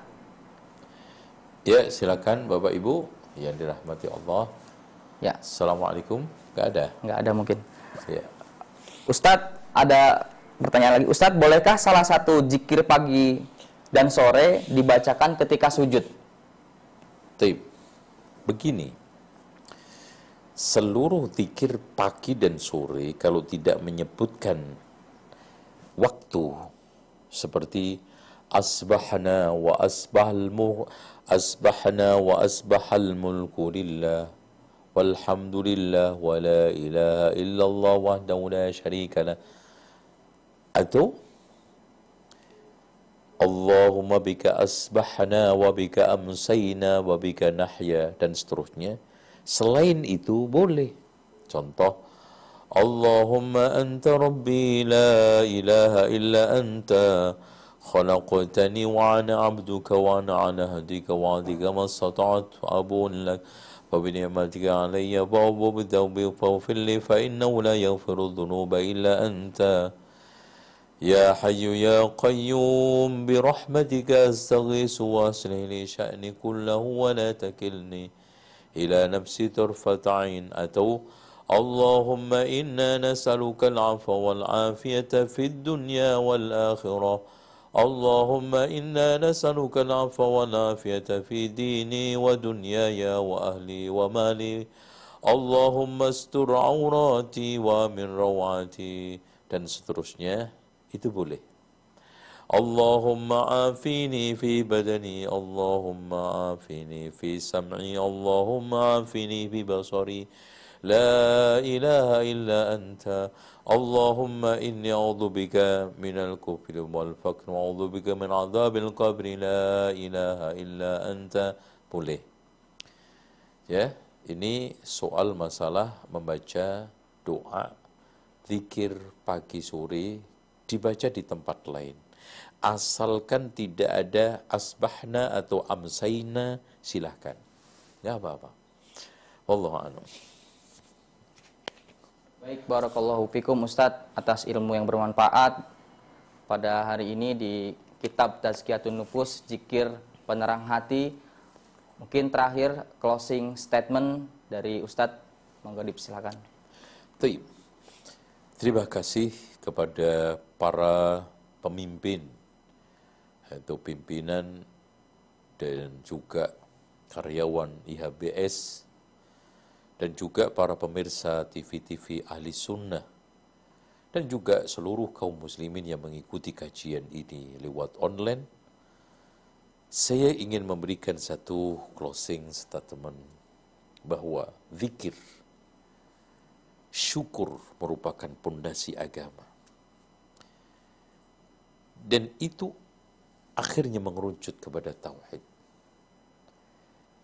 [SPEAKER 2] Ya, silakan Bapak Ibu yang dirahmati Allah.
[SPEAKER 1] Ya.
[SPEAKER 2] Assalamualaikum. Gak ada?
[SPEAKER 1] Gak ada mungkin.
[SPEAKER 2] Ya.
[SPEAKER 1] Ustadz, ada pertanyaan lagi. Ustadz, bolehkah salah satu jikir pagi dan sore dibacakan ketika sujud?
[SPEAKER 2] Taib. Begini, seluruh zikir pagi dan sore kalau tidak menyebutkan waktu seperti asbahna wa asbahal mu asbahna wa asbahal mulku lillah walhamdulillah wa la ilaha illallah wahdahu la syarika atau Allahumma bika asbahna wa bika amsayna wa bika nahya dan seterusnya. Selain itu boleh. Contoh Allahumma anta rabbi la ilaha illa anta خلقتني وأنا عبدك وأنا على هديك وعدك ما استطعت أبون لك. وبنعمتك علي وأبو بذنبي فاغفر لي فإنه لا يغفر الذنوب إلا أنت. يا حي يا قيوم برحمتك أستغيث وأصلح لي شأني كله ولا تكلني إلى نفسي طرفة عين. أتوا اللهم إنا نسألك العفو والعافية في الدنيا والآخرة اللهم إنا نسألك العفو والعافية في ديني ودنياي وأهلي ومالي اللهم استر عوراتي ومن روعاتي dan seterusnya itu boleh. Allahumma afini fi badani, Allahumma afini fi sam'i, Allahumma afini fi basari. Illa anta. Allahumma inni a'udhu bika minal kufri wal fakr wa a'udhu bika min adhabil qabri. La ilaha illa anta. Boleh. Ya, ini soal masalah membaca doa zikir pagi sore dibaca di tempat lain. Asalkan tidak ada asbahna atau amsaina, silahkan. Ya apa-apa. Wallahu a'lam.
[SPEAKER 1] Baik, barakallahu fikum Ustadz atas ilmu yang bermanfaat pada hari ini di kitab Tazkiyatun Nufus, Zikir Penerang Hati. Mungkin terakhir closing statement dari Ustadz, monggo dipersilakan.
[SPEAKER 2] Terima kasih kepada para pemimpin atau pimpinan dan juga karyawan IHBS dan juga para pemirsa TV-TV ahli sunnah dan juga seluruh kaum muslimin yang mengikuti kajian ini lewat online saya ingin memberikan satu closing statement bahwa zikir syukur merupakan pondasi agama dan itu akhirnya mengerucut kepada tauhid.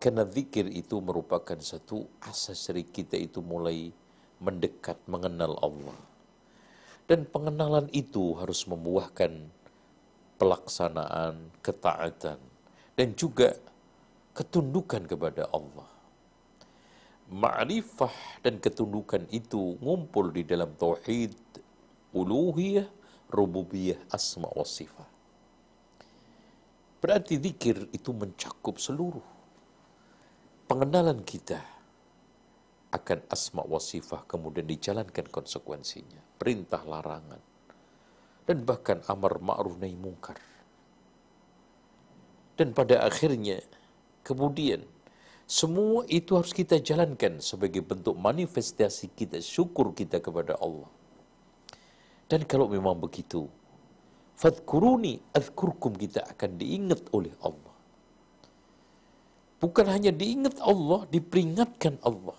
[SPEAKER 2] Karena zikir itu merupakan satu asas dari kita itu mulai mendekat, mengenal Allah. Dan pengenalan itu harus membuahkan pelaksanaan, ketaatan, dan juga ketundukan kepada Allah. Ma'rifah dan ketundukan itu ngumpul di dalam tauhid, uluhiyah, rububiyah, asma wa sifat. Berarti zikir itu mencakup seluruh pengenalan kita akan asma wa sifat kemudian dijalankan konsekuensinya, perintah larangan dan bahkan amar ma'ruf nahi mungkar. Dan pada akhirnya kemudian semua itu harus kita jalankan sebagai bentuk manifestasi kita syukur kita kepada Allah dan kalau memang begitu, fadkuruni azkurkum kita akan diingat oleh Allah. Bukan hanya diingat Allah, diperingatkan Allah.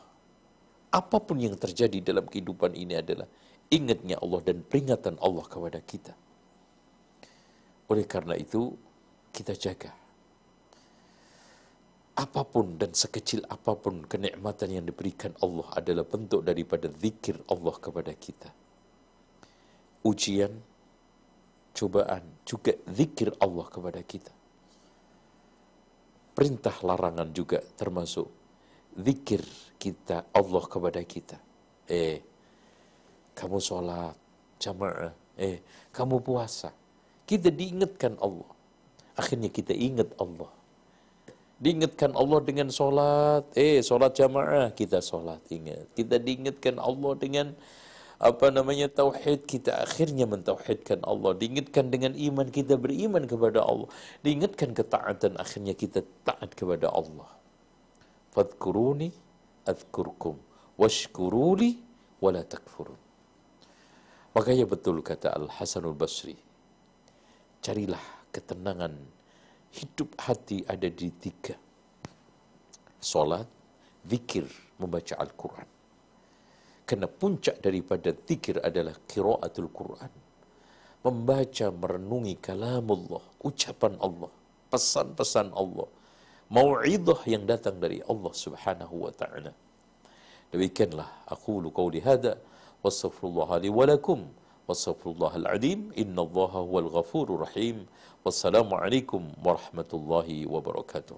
[SPEAKER 2] Apa pun yang terjadi dalam kehidupan ini adalah ingatnya Allah dan peringatan Allah kepada kita. Oleh karena itu, kita jaga. Apa pun dan sekecil apa pun kenikmatan yang diberikan Allah adalah bentuk daripada zikir Allah kepada kita ujian, cobaan, juga zikir Allah kepada kita. Perintah larangan juga termasuk zikir kita Allah kepada kita. Eh, kamu sholat jamaah, eh, kamu puasa. Kita diingatkan Allah. Akhirnya kita ingat Allah. Diingatkan Allah dengan sholat, eh sholat jamaah, kita sholat ingat. Kita diingatkan Allah dengan apa namanya tauhid kita akhirnya mentauhidkan Allah. Diingatkan dengan iman kita beriman kepada Allah. Diingatkan ketaatan akhirnya kita taat kepada Allah. Fadkuruni adzkurkum washkuruli wala takfurun. Makanya betul kata Al Hasanul Basri carilah ketenangan. Hidup hati ada di tiga. Salat zikir membaca Al-Quran Karena puncak daripada zikir adalah kiraatul Quran. Membaca, merenungi kalamullah, ucapan Allah, pesan-pesan Allah. Mau'idah yang datang dari Allah subhanahu wa ta'ala. Demikianlah aku qawli hada. Wassafirullah li walakum. Wassafirullah al-adim. Inna allaha huwal ghafurur rahim. Wassalamualaikum warahmatullahi wabarakatuh.